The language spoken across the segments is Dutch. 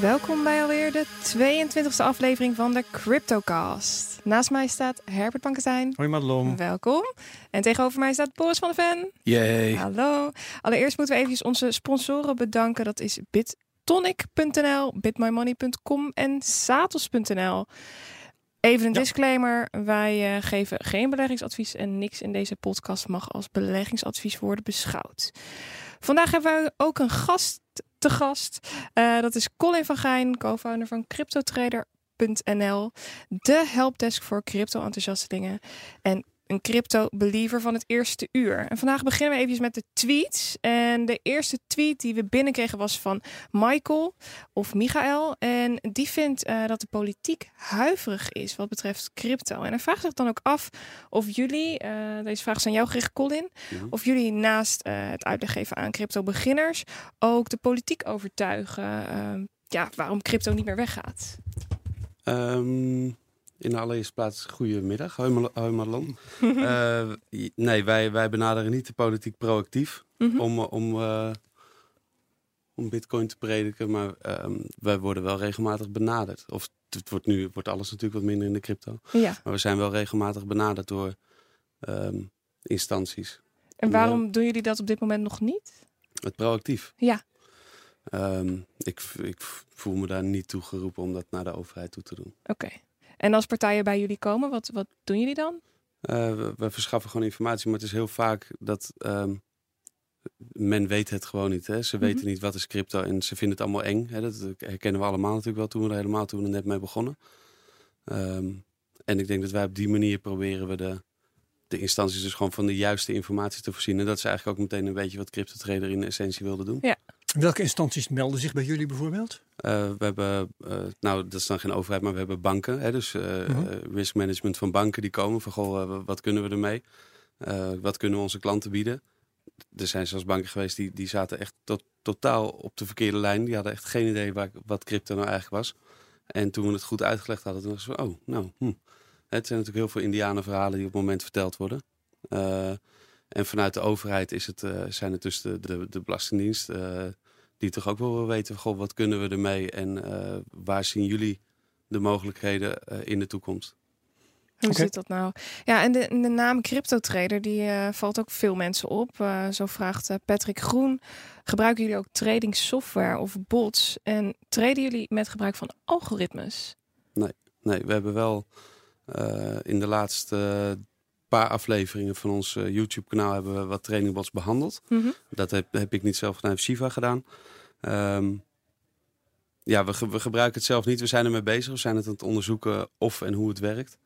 Welkom bij alweer de 22e aflevering van de CryptoCast. Naast mij staat Herbert Bankestein. Hoi Madelon. Welkom. En tegenover mij staat Boris van de Ven. Yay. Hallo. Allereerst moeten we even onze sponsoren bedanken. Dat is bittonic.nl, bitmymoney.com en satos.nl. Even een Ja. disclaimer. Wij eh, geven geen beleggingsadvies en niks in deze podcast mag als beleggingsadvies worden beschouwd. Vandaag hebben we ook een gast te gast. Eh, dat is Colin van Gijn, co-founder van CryptoTrader.nl. De helpdesk voor crypto-enthousiastelingen. En een crypto-believer van het eerste uur. En vandaag beginnen we even met de tweets. En de eerste tweet die we binnenkregen was van Michael of Michael. En die vindt eh, dat de politiek huiverig is wat betreft crypto. En hij vraagt zich dan ook af of jullie, eh, deze vraag is aan jou gericht Colin, of jullie naast eh, het uitleg geven aan crypto-beginners ook de politiek overtuigen ja, waarom crypto niet meer weggaat. Ehm, in de allereerste plaats, goedemiddag. Hoi Madelon. Eh, nee, wij, wij benaderen niet de politiek proactief Mhm. om, eh, om, eh, om bitcoin te prediken. Maar ehm, wij worden wel regelmatig benaderd. Of het wordt nu wordt alles natuurlijk wat minder in de crypto. Ja, Maar we zijn wel regelmatig benaderd door ehm, instanties. en waarom doen jullie dat op dit moment nog niet? Het proactief. Ja. Ehm, ik, ik voel me daar niet toe geroepen om dat naar de overheid toe te doen. Oké. En als partijen bij jullie komen, wat, wat doen jullie dan? Eh, we, we verschaffen gewoon informatie, maar het is heel vaak dat ehm, men weet het gewoon niet. Hè? Ze Mhm. weten niet wat is crypto en ze vinden het allemaal eng. Hè? Dat herkennen we allemaal natuurlijk wel toen we er helemaal toen we er net mee begonnen. Ehm, en ik denk dat wij op die manier proberen we de, de instanties dus gewoon van de juiste informatie te voorzien. En dat is eigenlijk ook meteen een beetje wat CryptoTrader in essentie wilde doen. Welke instanties melden zich bij jullie bijvoorbeeld? Eh, we hebben, eh, nou dat is dan geen overheid, maar we hebben banken. Hè, dus eh Mhm. risk management van banken die komen van goh, wat kunnen we ermee? Wat kunnen we onze klanten bieden? Er zijn zelfs banken geweest die, die zaten echt tot, totaal op de verkeerde lijn. Die hadden echt geen idee waar, wat crypto nou eigenlijk was. En toen we het goed uitgelegd hadden, toen was het van, oh, nou, hm. Het zijn natuurlijk heel veel indianenverhalen die op het moment verteld worden. Eh, en vanuit de overheid is het, eh, zijn het dus de, de, de Belastingdienst, eh, die toch ook wel wil weten, goh, wat kunnen we ermee en eh, waar zien jullie de mogelijkheden eh, in de toekomst? Hoe zit dat nou? Ja, en de, de naam CryptoTrader die eh, valt ook veel mensen op. Eh, zo vraagt eh, Patrick Groen: gebruiken jullie ook trading software of bots? En traden jullie met gebruik van algoritmes? Nee, we hebben wel eh, in de laatste paar afleveringen van ons eh, YouTube-kanaal hebben we wat trainingbots behandeld. Mhm. Dat heb, heb ik niet zelf gedaan, heeft Shiva gedaan. Ehm, ja, we, ge- we gebruiken het zelf niet. We zijn ermee bezig. We zijn het aan het onderzoeken of en hoe het werkt.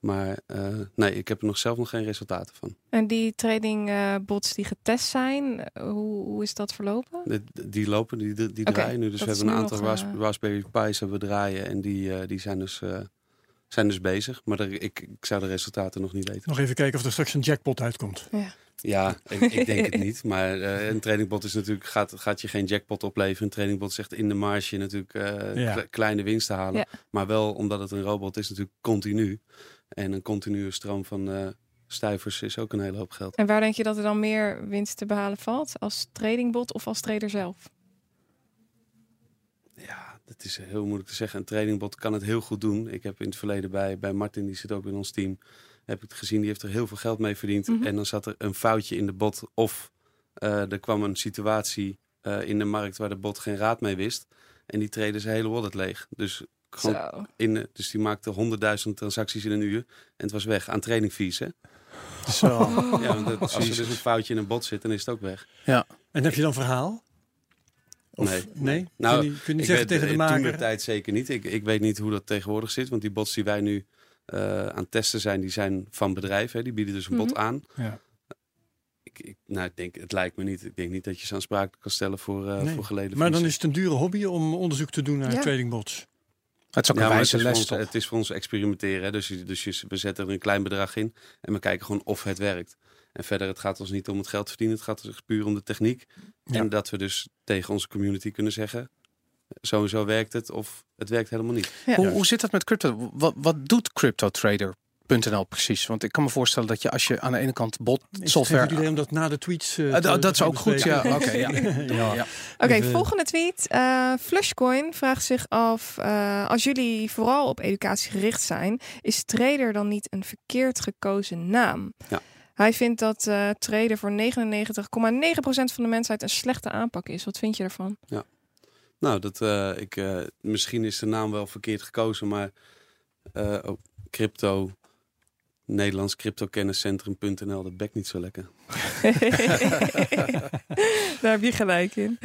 Maar eh, nee, ik heb er nog zelf nog geen resultaten van. En die trading eh, die getest zijn, hoe, hoe is dat verlopen? Die, die lopen, die, die, draaien nu. Dus we hebben een aantal nog, Raspberry Pi's hebben we draaien. En die, die zijn, dus, zijn dus bezig. Maar er- ik, ik zou de resultaten nog niet weten. Nog even kijken of er straks een jackpot uitkomt. Ja. Ja, ik, ik denk het niet. Maar eh, een trainingbot is natuurlijk, gaat, gaat je geen jackpot opleveren. Een trainingbot zegt in de marge natuurlijk eh, Ja. kle- kleine winsten halen. Ja. Maar wel omdat het een robot is natuurlijk continu. En een continue stroom van eh stuivers is ook een hele hoop geld. En waar denk je dat er dan meer winst te behalen valt? Als tradingbot of als trader zelf? Ja, dat is heel moeilijk te zeggen. Een trainingbot kan het heel goed doen. Ik heb in het verleden bij, bij Martin, die zit ook in ons team, heb ik het gezien. Die heeft er heel veel geld mee verdiend. Mhm. En dan zat er een foutje in de bot. Of eh, er kwam een situatie eh, in de markt waar de bot geen raad mee wist. En die treden zijn hele wallet leeg. Dus, gewoon in, dus die maakte 100.000 transacties in een uur. En het was weg aan training fees. Hè? Zo. Ja, want dat- als er dus een foutje in een bot zit, dan is het ook weg. En heb je dan verhaal? Of, Nee. nee? Nou, kun je, niet- kun je niet ik zeggen weet, tegen de eh, Toen de tijd zeker niet. Ik, ik weet niet hoe dat tegenwoordig zit. Want die bots die wij nu eh, aan het testen zijn, die zijn van bedrijven. Hè. Die bieden dus een bot Mhm. aan. Ja. Ik, ik, nou, ik denk, het lijkt me niet. Ik denk niet dat je ze aansprakelijk kan stellen voor, eh Nee. voor geleden Maar dan is het een dure hobby om onderzoek te doen naar Ja. tradingbots. Het is ook Ja, een wijze les ons, het is voor ons experimenteren. Hè. Dus, je- dus je, we zetten er een klein bedrag in en we kijken gewoon of het werkt. En verder, het gaat ons niet om het geld verdienen. Het gaat ons puur om de techniek. Ja. En dat we dus tegen onze community kunnen zeggen... sowieso werkt het of het werkt helemaal niet. Ja. Hoe, hoe zit dat met crypto? Wat, wat doet CryptoTrader .nl precies. Want ik kan me voorstellen dat je als je aan de ene kant bot het software... idee om dat na de tweets... eh, te- dat- is ook goed, ja. Oké, ja. ja. Volgende tweet. Eh, Flushcoin vraagt zich af: eh, als jullie vooral op educatie gericht zijn, is trader dan niet een verkeerd gekozen naam? Ja. Hij vindt dat eh trader voor 99,9% van de mensheid een slechte aanpak is. Wat vind je ervan? Nou, dat, eh, ik, eh, misschien is de naam wel verkeerd gekozen, maar oh, crypto, Nederlands cryptokenniscentrum.nl, dat bekt niet zo lekker. Daar heb je gelijk in.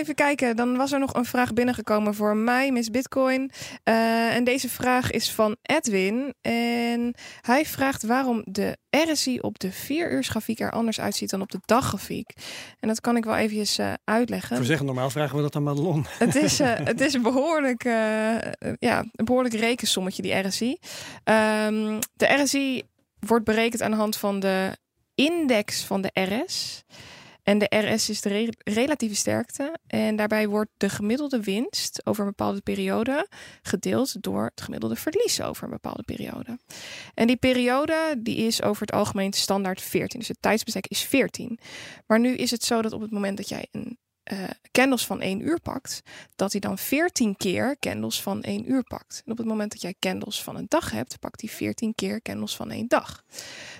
Even kijken, dan was er nog een vraag binnengekomen voor mij, Miss Bitcoin. Eh, en deze vraag is van Edwin. En hij vraagt waarom de RSI op de 4 uur grafiek er anders uitziet dan op de daggrafiek. En dat kan ik wel eventjes eh, uitleggen. Voor zeggen, normaal vragen we dat aan Madelon. Het is, eh, het is een behoorlijk, eh, eh, ja, een behoorlijk rekensommetje, die RSI. Ehm, de RSI wordt berekend aan de hand van de index van de RS. En de RS is de re- relatieve sterkte. En daarbij wordt de gemiddelde winst over een bepaalde periode gedeeld door het gemiddelde verlies over een bepaalde periode. En die periode die is over het algemeen standaard 14. Dus het tijdsbestek is 14. Maar nu is het zo dat op het moment dat jij een eh candles van 1 uur pakt, dat hij dan 14 keer candles van 1 uur pakt. En op het moment dat jij candles van een dag hebt, pakt hij 14 keer candles van één dag.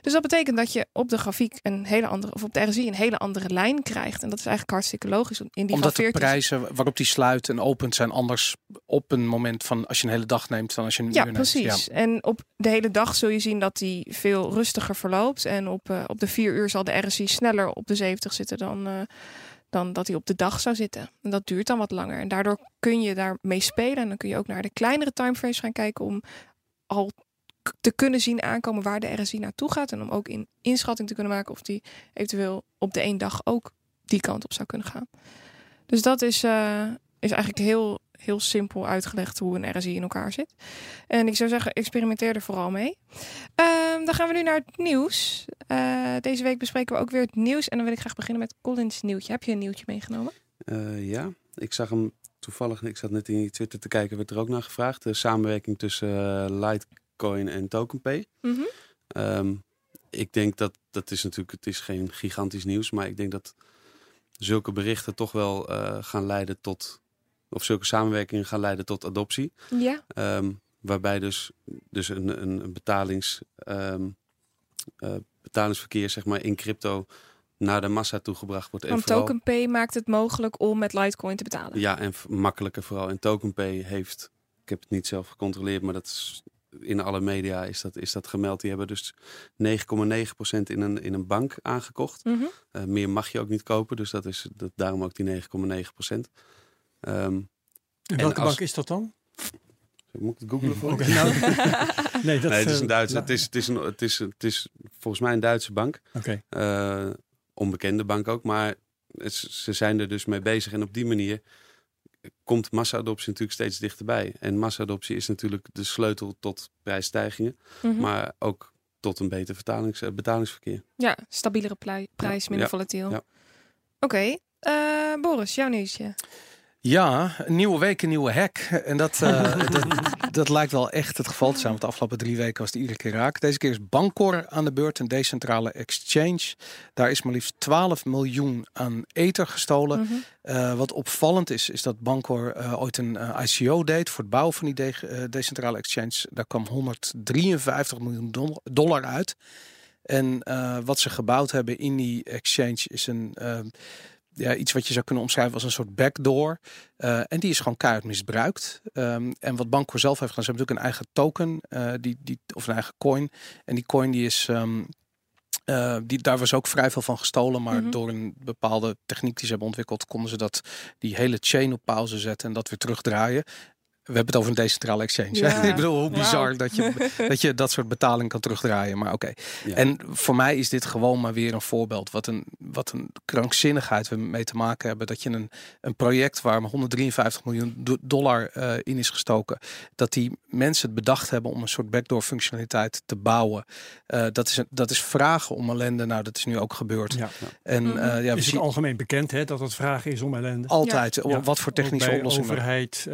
Dus dat betekent dat je op de grafiek een hele andere, of op de RSI een hele andere lijn krijgt. En dat is eigenlijk hartstikke logisch. In die Omdat de 14 prijzen waarop die sluit en opent zijn anders op een moment van als je een hele dag neemt dan als je een Ja, uur neemt. precies. En op de hele dag zul je zien dat die veel rustiger verloopt. En op, eh, op de 4 uur zal de RSI sneller op de 70 zitten dan, eh, dan dat hij op de dag zou zitten. En dat duurt dan wat langer. En daardoor kun je daarmee spelen. En dan kun je ook naar de kleinere timeframes gaan kijken om al te kunnen zien aankomen waar de RSI naartoe gaat. En om ook in inschatting te kunnen maken of die eventueel op de één dag ook die kant op zou kunnen gaan. Dus dat is, eh, is eigenlijk heel, heel simpel uitgelegd hoe een RSI in elkaar zit. En ik zou zeggen, experimenteer er vooral mee. Ehm, dan gaan we nu naar het nieuws. Eh, deze week bespreken we ook weer het nieuws. En dan wil ik graag beginnen met Collins nieuwtje. Heb je een nieuwtje meegenomen? Eh, ja, ik zag hem toevallig, ik zat net in Twitter te kijken, werd er ook naar gevraagd. De samenwerking tussen eh, Litecoin en TokenPay. Mhm. Ehm, ik denk dat, dat is natuurlijk, het is geen gigantisch nieuws, maar ik denk dat zulke berichten toch wel gaan leiden tot, of zulke samenwerkingen gaan leiden tot adoptie. Ja. Ehm, waarbij dus, dus een, een, een betalings, ehm, eh, betalingsverkeer zeg maar, in crypto naar de massa toegebracht wordt. Want vooral- TokenPay maakt het mogelijk om met Litecoin te betalen. Ja, en makkelijker vooral. En TokenPay heeft, ik heb het niet zelf gecontroleerd, maar dat is, in alle media is dat, is dat gemeld. Die hebben dus 9,9% in een, in een bank aangekocht. Mhm. Eh, meer mag je ook niet kopen, dus dat is dat, daarom ook die 9,9%. Ehm En welke als- bank is dat dan? moet ik het googlen voor? Je? nou, nee, dat nee, het is eh, een Duitse. la- Het is, het, is een, het, is, het is volgens mij een Duitse bank. Oké. Eh, onbekende bank ook. Maar het- ze zijn er dus mee bezig. En op die manier komt massa-adoptie natuurlijk steeds dichterbij. En massa-adoptie is natuurlijk de sleutel tot prijsstijgingen. Mhm. Maar ook tot een beter vertalings, eh, betalingsverkeer. Ja, stabielere prijs, minder Ja. volatiel. Ja. Oké, eh, Boris, jouw nieuwsje. Ja, een nieuwe week, een nieuwe hack. En dat, eh, dat, dat lijkt wel echt het geval te zijn. Want de afgelopen drie weken was het iedere keer raak. Deze keer is Bancor aan de beurt, een decentrale exchange. Daar is maar liefst 12 miljoen aan ether gestolen. Mhm. Eh, wat opvallend is, is dat Bancor eh, ooit een ICO deed voor het bouwen van die de- decentrale exchange. Daar kwam 153 miljoen dol- dollar uit. En wat ze gebouwd hebben in die exchange is een, ja, iets wat je zou kunnen omschrijven als een soort backdoor. Eh, en die is gewoon keihard misbruikt. Ehm, en wat Bancor zelf heeft gedaan, ze hebben natuurlijk een eigen token, eh, die, die, of een eigen coin. En die coin die is, ehm, eh, die, daar was ook vrij veel van gestolen. Maar Mhm. door een bepaalde techniek die ze hebben ontwikkeld, konden ze dat, die hele chain op pauze zetten en dat weer terugdraaien. We hebben het over een decentrale exchange. Ja. Ik bedoel, hoe bizar dat, je, dat je dat soort betaling kan terugdraaien. Maar oké. Ja. En voor mij is dit gewoon maar weer een voorbeeld. Wat een, wat een krankzinnigheid we mee te maken hebben. Dat je een, een project waar maar 153 miljoen do- dollar eh, in is gestoken, dat die mensen het bedacht hebben om een soort backdoor functionaliteit te bouwen. Eh, dat, is een, dat is vragen om ellende. Nou, dat is nu ook gebeurd. Ja. En eh, ja, we is het zien algemeen bekend hè, dat het vragen is om ellende. altijd Ja. wat voor technische bij oplossingen. overheid,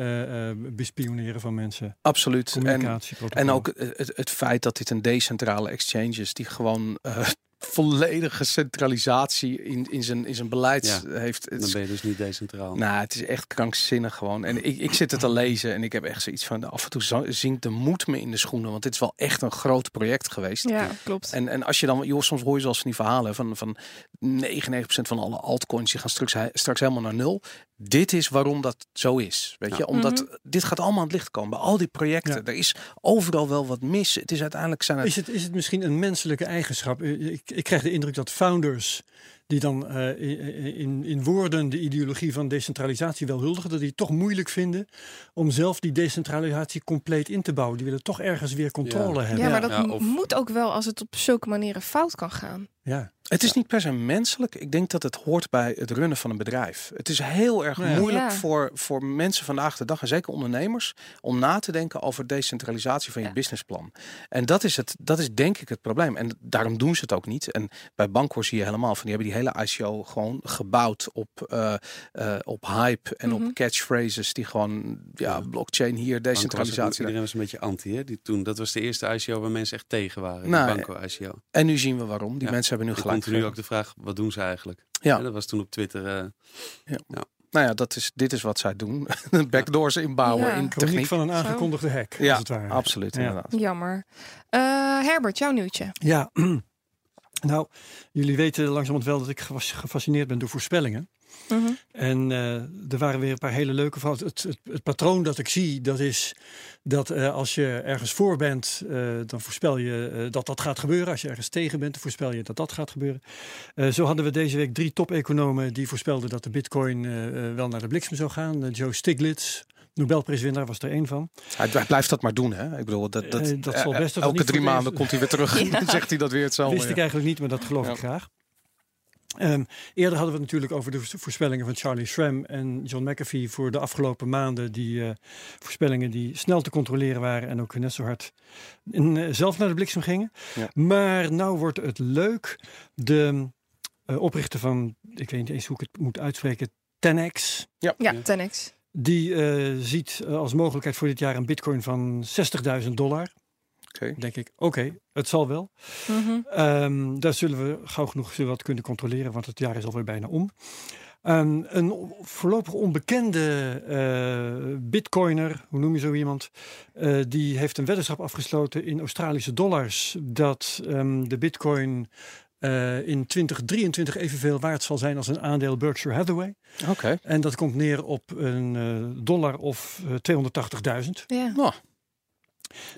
bespioneren van mensen, Absoluut. En. En ook het, het feit dat dit een decentrale exchange is, die gewoon eh, volledige centralisatie in, in, zijn, in zijn beleid Ja, heeft. Het Dan is, ben je dus niet decentraal. nou, het is echt krankzinnig gewoon. En ik, ik zit het te lezen en ik heb echt zoiets van af en toe zinkt de moed me in de schoenen, want dit is wel echt een groot project geweest. Ja, klopt. En, en als je dan, joh, soms hoor je zoals van die verhalen van, van 99% van alle altcoins, die gaan straks, straks helemaal naar nul. Dit is waarom dat zo is. Weet Ja. je, omdat Mhm. dit gaat allemaal aan het licht komen. Bij al die projecten. Ja. Er is overal wel wat mis. Het is uiteindelijk zijn het Is het, is het misschien een menselijke eigenschap? Eh, Ik, ik krijg de indruk dat founders die dan eh, in, in woorden de ideologie van decentralisatie wel huldigen, dat die het toch moeilijk vinden om zelf die decentralisatie compleet in te bouwen. Die willen toch ergens weer controle hebben. Ja, maar dat Ja, m- of- moet ook wel als het op zulke manieren fout kan gaan. Ja. Het is niet per se menselijk. Ik denk dat het hoort bij het runnen van een bedrijf. Het is heel erg ja. moeilijk Ja. voor, voor mensen vandaag de dag, en zeker ondernemers, om na te denken over decentralisatie van je Ja. businessplan. En dat is, het, dat is denk ik het probleem. En daarom doen ze het ook niet. En bij Bancor zie je helemaal van, die hebben die hele ICO gewoon gebouwd op, eh, eh, op hype en Mhm. op catchphrases die gewoon, ja, Ja. blockchain hier, was ook- decentralisatie. daar. Iedereen was een beetje anti. Hè? Die toen, dat was de eerste ICO waar mensen echt tegen waren. Nou, de Banco ICO. En nu zien we waarom. Die Ja. mensen hebben nu gelijk. komt nu ook de vraag, wat doen ze eigenlijk? Ja. Dat was toen op Twitter. eh, Nou ja, dat is, dit is wat zij doen. Backdoors inbouwen Ja. in techniek. van een aangekondigde hack, Ja, als het ware. Absoluut, Ja. inderdaad. Jammer. Eh, Herbert, jouw nieuwtje. Ja, nou, jullie weten langzamerhand wel dat ik gefas- gefascineerd ben door voorspellingen. Mhm. En eh, er waren weer een paar hele leuke van. Het, het, het patroon dat ik zie, dat is dat eh, als je ergens voor bent, eh, dan voorspel je dat dat gaat gebeuren. Als je ergens tegen bent, dan voorspel je dat dat gaat gebeuren. Zo hadden we deze week drie top-economen die voorspelden dat de bitcoin wel naar de bliksem zou gaan. Joe Stiglitz, Nobelprijswinnaar, was er één van. Hij hij blijft dat maar doen, hè? Ik bedoel, dat, dat, Eh, dat zal eh, best elke drie maanden komt hij weer terug. Ja. Dan zegt hij dat weer hetzelfde. Wist ik eigenlijk niet, maar dat geloof Ja. ik graag. Ehm, eerder hadden we het natuurlijk over de voorspellingen van Charlie Schramm en John McAfee voor de afgelopen maanden. Die eh, voorspellingen die snel te controleren waren en ook net zo hard in, zelf naar de bliksem gingen. Ja. Maar nou wordt het leuk. De eh, oprichter van, ik weet niet eens hoe ik het moet uitspreken, 10x. Ja, Ja. 10x. Die eh, ziet eh, als mogelijkheid voor dit jaar een bitcoin van 60.000 dollar. Oké. Denk ik, oké, het zal wel. Mhm. Ehm, daar zullen we gauw genoeg wat kunnen controleren, want het jaar is alweer bijna om. Ehm, een voorlopig onbekende eh, bitcoiner, hoe noem je zo iemand, eh, die heeft een weddenschap afgesloten in Australische dollars dat ehm, de bitcoin eh, in 2023 evenveel waard zal zijn als een aandeel Berkshire Hathaway. Oké. En dat komt neer op een eh, dollar of eh, 280.000 Ja. Nou,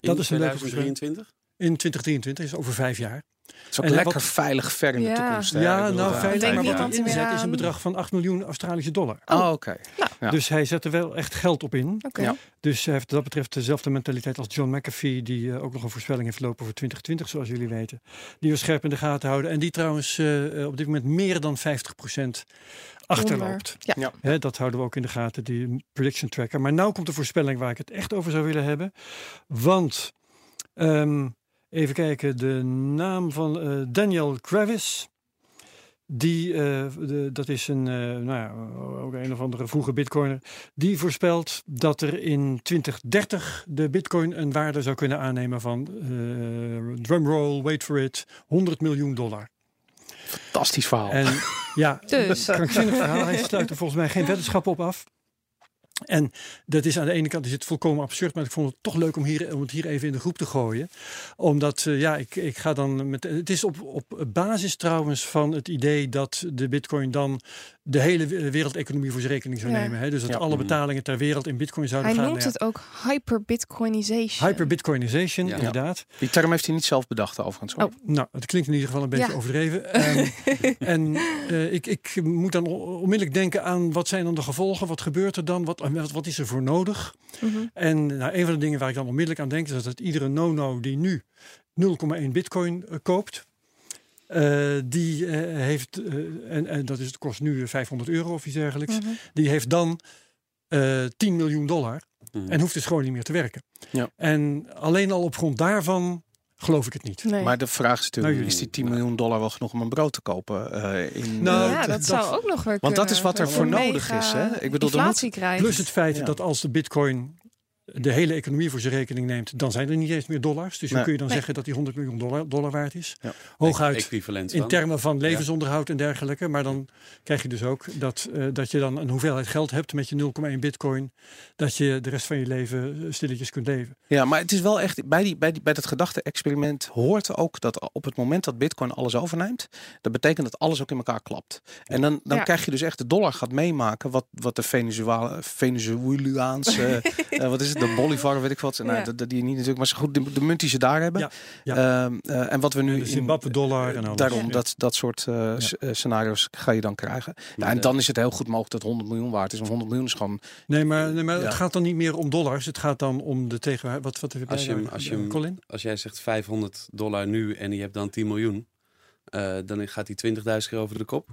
in Dat is een leuke 2023? in 2023, is over vijf jaar. Het is ook En lekker wat- veilig ver in de Ja. toekomst. hè? Ja, nou ja. veilig, maar wat hij inzet is een bedrag van 8 miljoen Australische dollar. Oh, oké. Ja. Dus hij zet er wel echt geld op in. Oké. Ja. Dus hij heeft wat dat betreft dezelfde mentaliteit als John McAfee, die eh, ook nog een voorspelling heeft lopen voor 2020, zoals jullie weten. Die we scherp in de gaten houden. En die trouwens eh, eh, op dit moment meer dan 50% achterloopt. Ja. Ja. Hè, dat houden we ook in de gaten, die prediction tracker. Maar nu komt de voorspelling waar ik het echt over zou willen hebben. Want, ehm, even kijken, de naam van eh, Daniel Kravis. Die, eh, de, dat is een, eh, nou ja, ook een of andere vroege bitcoiner. Die voorspelt dat er in 2030 de bitcoin een waarde zou kunnen aannemen van, eh drumroll, wait for it, 100 miljoen dollar. Fantastisch verhaal. En ja, Dus. krankzinnig verhaal. Hij sluit er volgens mij geen weddenschap op af. En dat is aan de ene kant is het volkomen absurd, maar ik vond het toch leuk om, hier, om het hier even in de groep te gooien. Omdat, eh, ja, ik, ik ga dan met. Het is op, op basis trouwens van het idee dat de Bitcoin dan de hele we- wereldeconomie voor zijn rekening zou Ja. nemen. Hè? Dus dat Ja. alle betalingen ter wereld in Bitcoin zouden Hij gaan. noemt Nou het ook hyper-bitcoinization. Hyper-Bitcoinization, Ja. inderdaad. Die term heeft hij niet zelf bedacht overigens. hoor. Oh. Nou, het klinkt in ieder geval een beetje Ja. overdreven. Ehm, en eh, ik, ik moet dan on- onmiddellijk denken aan wat zijn dan de gevolgen? Wat gebeurt er dan? Wat, wat, wat is er voor nodig? Mhm. En nou, een van de dingen waar ik dan onmiddellijk aan denk... is dat iedere no-no die nu 0,1 bitcoin eh, koopt... eh, die eh, heeft, eh, en, en dat is, het kost nu 500 euro of iets dergelijks, Mhm. die heeft dan eh 10 miljoen dollar Mhm. en hoeft dus gewoon niet meer te werken. Ja. En alleen al op grond daarvan geloof ik het niet. Nee. Maar de vraag is natuurlijk, is die 10 miljoen dollar wel genoeg om een brood te kopen? eh, in, Nou, eh, ja, dat, dat- zou ook nog weer Want dat is wat er voor nodig is, hè? Ik bedoel, moet-. Plus het feit Ja. dat als de bitcoin de hele economie voor zijn rekening neemt, dan zijn er niet eens meer dollars. Dus hoe Nee. kun je dan Nee. zeggen dat die 100 miljoen dollar, dollar waard is? Ja. Hooguit Equivalent in van. termen van levensonderhoud en dergelijke. Maar dan krijg je dus ook dat, eh, dat je dan een hoeveelheid geld hebt met je 0,1 bitcoin. Dat je de rest van je leven eh, stilletjes kunt leven. Ja, maar het is wel echt, bij, die, bij, die, bij dat gedachte-experiment hoort ook dat op het moment dat Bitcoin alles overneemt, dat betekent dat alles ook in elkaar klapt. En dan, dan Ja. krijg je dus echt de dollar gaat meemaken, wat, wat de Venezuela, Venezuelaanse, eh, wat is het, de Bolivar, weet ik wat, nou, Ja. die niet natuurlijk, maar zo goed, de, de munt die ze daar hebben. Ja, ja. Ehm, eh, en wat we nu De in- Zimbabwe dollar en alles. Daarom, Ja. dat, dat soort eh, eh, scenario's ga je dan krijgen. Ja, en dan is het heel goed mogelijk dat 100 miljoen waard is. Want 100 miljoen is gewoon... Nee, maar, nee, maar Ja. het gaat dan niet meer om dollars. Het gaat dan om de tegenwaarde. Wat, wat heb jij Als je hem- nou, als je hem- Colin? Als jij zegt 500 dollar nu en je hebt dan 10 miljoen, eh, dan gaat die 20.000 keer over de kop.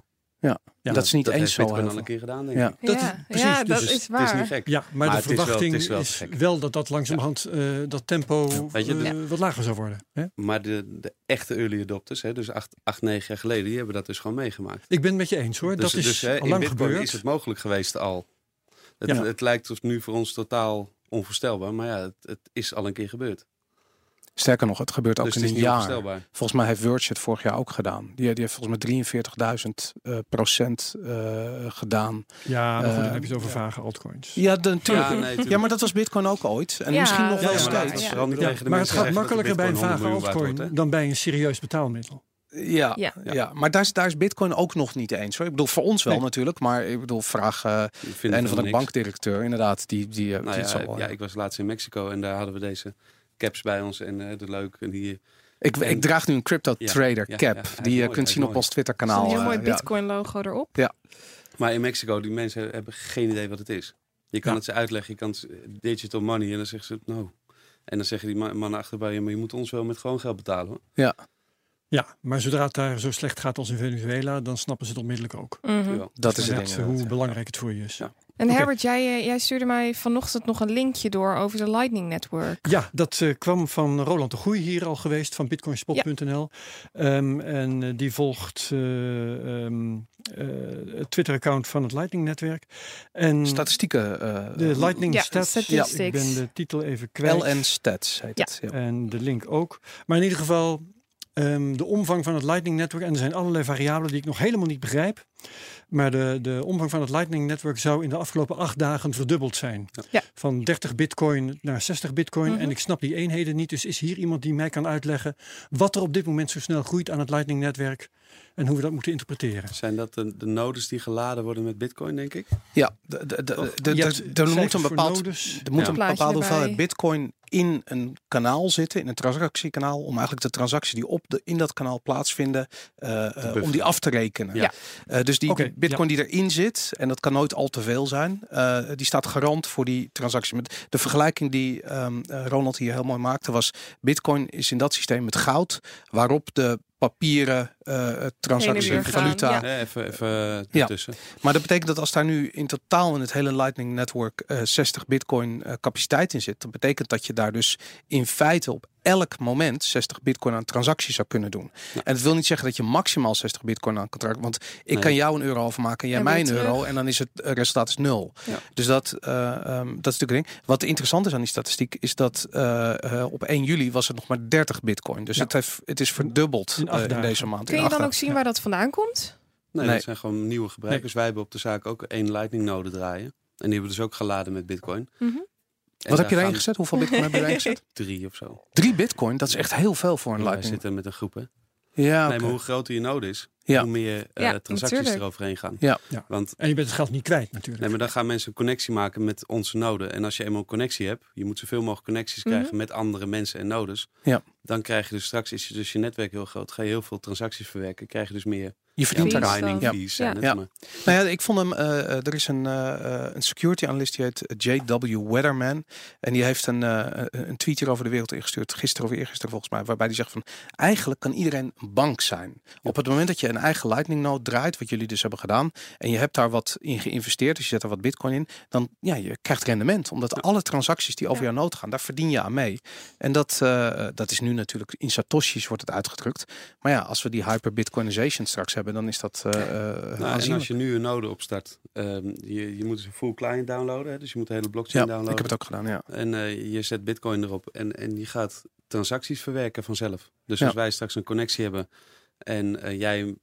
Ja, dat is niet dat eens zo heel al een keer gedaan, denk Ja. ik. Dat is- precies, ja dus dat het- is Het is waar. niet gek. Ja, maar, Maar de het is wel- verwachting is, wel dat dat langzamerhand eh, dat tempo Weet je, de- eh, wat lager zou worden. Hè? Maar de, de echte early adopters, hè, dus acht, acht, negen jaar geleden, die hebben dat dus gewoon meegemaakt. Ik ben het met je eens hoor. Dus, dat is dus, hè, al in lang gebeurd. is het mogelijk geweest al. Het, Ja. het lijkt dus nu voor ons totaal onvoorstelbaar, maar ja, het, het is al een keer gebeurd. Sterker nog, het gebeurt ook dus in het is een niet jaar. Volgens mij heeft Verge het vorig jaar ook gedaan. Die, die heeft volgens mij 43.000 eh, procent eh, gedaan. Ja, maar goed, dan heb je het over ja. vage altcoins. Ja, de, natuurlijk. Ja, nee, maar dat was Bitcoin ook ooit. En Ja, misschien nog wel steeds. maar het gaat makkelijker bij een vage 100 miljoen waard altcoin wordt, dan bij een serieus betaalmiddel. Ja, Ja. ja. maar daar is, daar is Bitcoin ook nog niet eens. Hoor. Ik bedoel, voor ons wel Nee. natuurlijk. Maar ik bedoel, vraag eh vinden een van de niks. bankdirecteur. Inderdaad, die, die, Nou die ja, zal wel, ja, ik was laatst in Mexico en daar hadden we deze caps bij ons en eh de leuk. En die, Ik, ik draag nu een crypto Ja, trader ja, cap. ja, die je mooi, kunt zien op mooi. ons Twitter Er is kanaal. een heel mooi eh, ja. Bitcoin logo erop. maar in Mexico, die mensen hebben geen idee wat het is. Je kan Ja. het ze uitleggen, je kan het, digital money en dan zeggen ze no. En dan zeggen die ma- mannen achterbij, ja, maar je moet ons wel met gewoon geld betalen. Hoor. Ja, maar zodra het daar zo slecht gaat als in Venezuela, dan snappen ze het onmiddellijk ook. Mhm. Jawel. Dat is het hoe belangrijk het voor je is. Ja. En. Herbert, jij, eh, jij stuurde mij vanochtend nog een linkje door over de Lightning Network. Ja, dat eh, kwam van Roland de Goeie hier al geweest van bitcoinspot.nl. Ehm, en eh, die volgt eh, ehm, eh, het Twitter-account van het Lightning-netwerk. En Statistieken. eh, de Lightning Ja, Stats. statistics. Ik ben de titel even kwijt. LN Stats heet Ja. het. Ja. En de link ook. Maar in ieder geval ehm, de omvang van het Lightning Network. En er zijn allerlei variabelen die ik nog helemaal niet begrijp. Maar de, de omvang van het Lightning Network zou in de afgelopen acht dagen verdubbeld zijn. Ja. Van 30 bitcoin naar 60 bitcoin. Mhm. En ik snap die eenheden niet. Dus is hier iemand die mij kan uitleggen wat er op dit moment zo snel groeit aan het Lightning Netwerk. En hoe we dat moeten interpreteren. Zijn dat de, de nodes die geladen worden met bitcoin, denk ik? Ja, de, de, de, Toch? de- Je de- hebt er moet een bepaald. Er moet Ja. een bepaalde hoeveelheid bitcoin in een kanaal zitten, in een transactiekanaal, om eigenlijk de transacties die op de, in dat kanaal plaatsvinden, eh, eh, om die af te rekenen. Ja. Eh, dus die bitcoin die erin zit, en dat kan nooit al te veel zijn, eh, die staat garant voor die transactie. Met de vergelijking die ehm, eh, Ronald hier heel mooi maakte was, bitcoin is in dat systeem met goud, waarop de papieren eh transactie, gaan, valuta, ja. Eh, even even ertussen. maar dat betekent dat als daar nu in totaal in het hele Lightning Network eh 60 bitcoin eh, capaciteit in zit, dan betekent dat je daar dus in feite op elk moment 60 bitcoin aan transacties zou kunnen doen. Ja. En het wil niet zeggen dat je maximaal 60 bitcoin aan kan trekken, want ik Nee. kan jou een euro overmaken en jij En mij weer een euro en dan is het eh, resultaat is nul. Ja. Dus dat, eh, ehm, dat is natuurlijk een ding. Wat interessant is aan die statistiek is dat eh, op 1 juli was het nog maar 30 bitcoin. Dus Ja. het, heeft, het is verdubbeld In eh, in deze maand. Kun je dan ook zien waar dat vandaan komt? Nee, Nee. dat zijn gewoon nieuwe gebruikers. Wij hebben op de zaak ook één lightning node draaien. En die hebben dus ook geladen met bitcoin. Mhm. Wat heb je erin gaan gezet? Hoeveel bitcoin heb je erin gezet? Drie of zo. Drie bitcoin, dat is echt heel veel voor een Ja, zitten met een groep, hè. Ja, Nee, maar hoe groter je node is, Ja. hoe meer eh, Ja, transacties natuurlijk. er overheen gaan. Ja. Ja. Want En je bent het geld niet kwijt natuurlijk. Nee, maar dan gaan mensen een connectie maken met onze noden. En als je eenmaal een connectie hebt, je moet zoveel mogelijk connecties Mhm. krijgen met andere mensen en nodes. Ja. Dan krijg je dus straks, is je dus je netwerk heel groot, ga je heel veel transacties verwerken, krijg je dus meer Je verdient Fees daar Ja. Ja. Ja. Nou ja, ik vond hem. eh, eh, er is een, eh, eh, een security analyst die heet J.W. Weatherman. En die heeft een, eh, een tweet hier over de wereld ingestuurd. Gisteren of eergisteren volgens mij. Waarbij hij zegt van. Eigenlijk kan iedereen een bank zijn. Op het moment dat je een eigen Lightning node draait. Wat jullie dus hebben gedaan. En je hebt daar wat in geïnvesteerd. Dus je zet er wat bitcoin in. Dan ja, je krijgt rendement. Omdat alle transacties die over Ja. jouw node gaan. Daar verdien je aan mee. En dat, eh, dat is nu natuurlijk in Satoshis wordt het uitgedrukt. Maar ja, als we die hyper-bitcoinization straks hebben. Dan is dat eh eh, Nou, en als je nu een node opstart, ehm, je, je moet dus een full client downloaden. Hè, dus je moet de hele blockchain Ja, ik downloaden. heb het ook gedaan, ja. En eh, je zet bitcoin erop en, en die gaat transacties verwerken vanzelf. Dus Ja. als wij straks een connectie hebben en jij,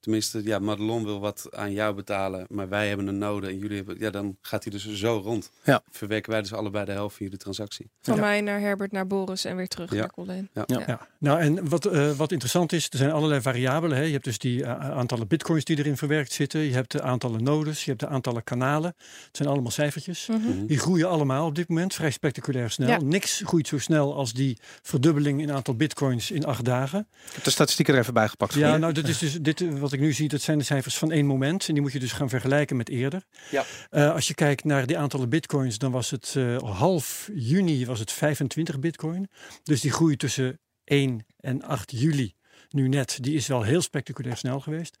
tenminste, ja, Madelon wil wat aan jou betalen, maar wij hebben een node en jullie hebben, ja, dan gaat hij dus zo rond. Ja. Verwerken wij dus allebei de helft van jullie transactie. Van Ja. mij naar Herbert, naar Boris en weer terug Ja. naar Colin. Ja. Ja. Ja, nou en wat, eh, wat interessant is, er zijn allerlei variabelen. Hè. Je hebt dus die eh, aantallen bitcoins die erin verwerkt zitten. Je hebt de aantallen nodes, je hebt de aantallen kanalen. Het zijn allemaal cijfertjes. Mhm. Mhm. Die groeien allemaal op dit moment vrij spectaculair snel. Ja. Niks groeit zo snel als die verdubbeling in aantal bitcoins in acht dagen. Ik heb de statistieken er even bij gepakt. Ja, nou, dat is dus dit wat ik nu zie, dat zijn de cijfers van één moment. En die moet je dus gaan vergelijken met eerder. Ja. Eh, als je kijkt naar die aantallen bitcoins, dan was het eh, half juni was het 25 bitcoin. Dus die groei tussen 1 en 8 juli nu net, die is wel heel spectaculair snel geweest.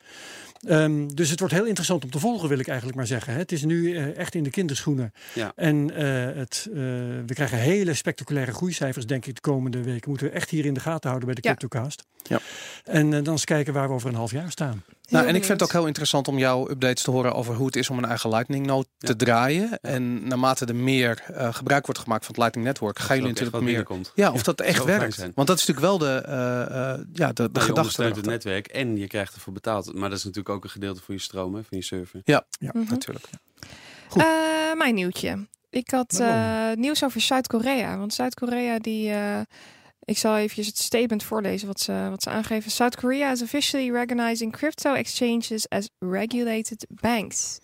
Ehm, dus het wordt heel interessant om te volgen, wil ik eigenlijk maar zeggen. hè. Het is nu eh, echt in de kinderschoenen. Ja. En het, we krijgen hele spectaculaire groeicijfers, denk ik, de komende weken. Moeten we echt hier in de gaten houden bij de Ja. CryptoCast. Ja. En eh, dan eens kijken waar we over een half jaar staan. Nou, en ik vind het ook heel interessant om jouw updates te horen over hoe het is om een eigen Lightning node Ja. te draaien. En naarmate er meer eh, gebruik wordt gemaakt van het Lightning Network, gaan jullie natuurlijk wat meer. binnenkomt. Ja, of dat echt werkt. Want dat is natuurlijk wel de, eh, eh, ja, de, de Nou, je gedachte. ondersteunt het netwerk en je krijgt ervoor betaald. Maar dat is natuurlijk ook een gedeelte voor je stroom, hè, van je server. Mhm. Natuurlijk. Goed. Eh, mijn nieuwtje. Ik had eh, nieuws over Zuid-Korea. Want Zuid-Korea die... eh, ik zal even het statement voorlezen wat ze, wat ze aangeven. South Korea is officially recognizing crypto exchanges as regulated banks.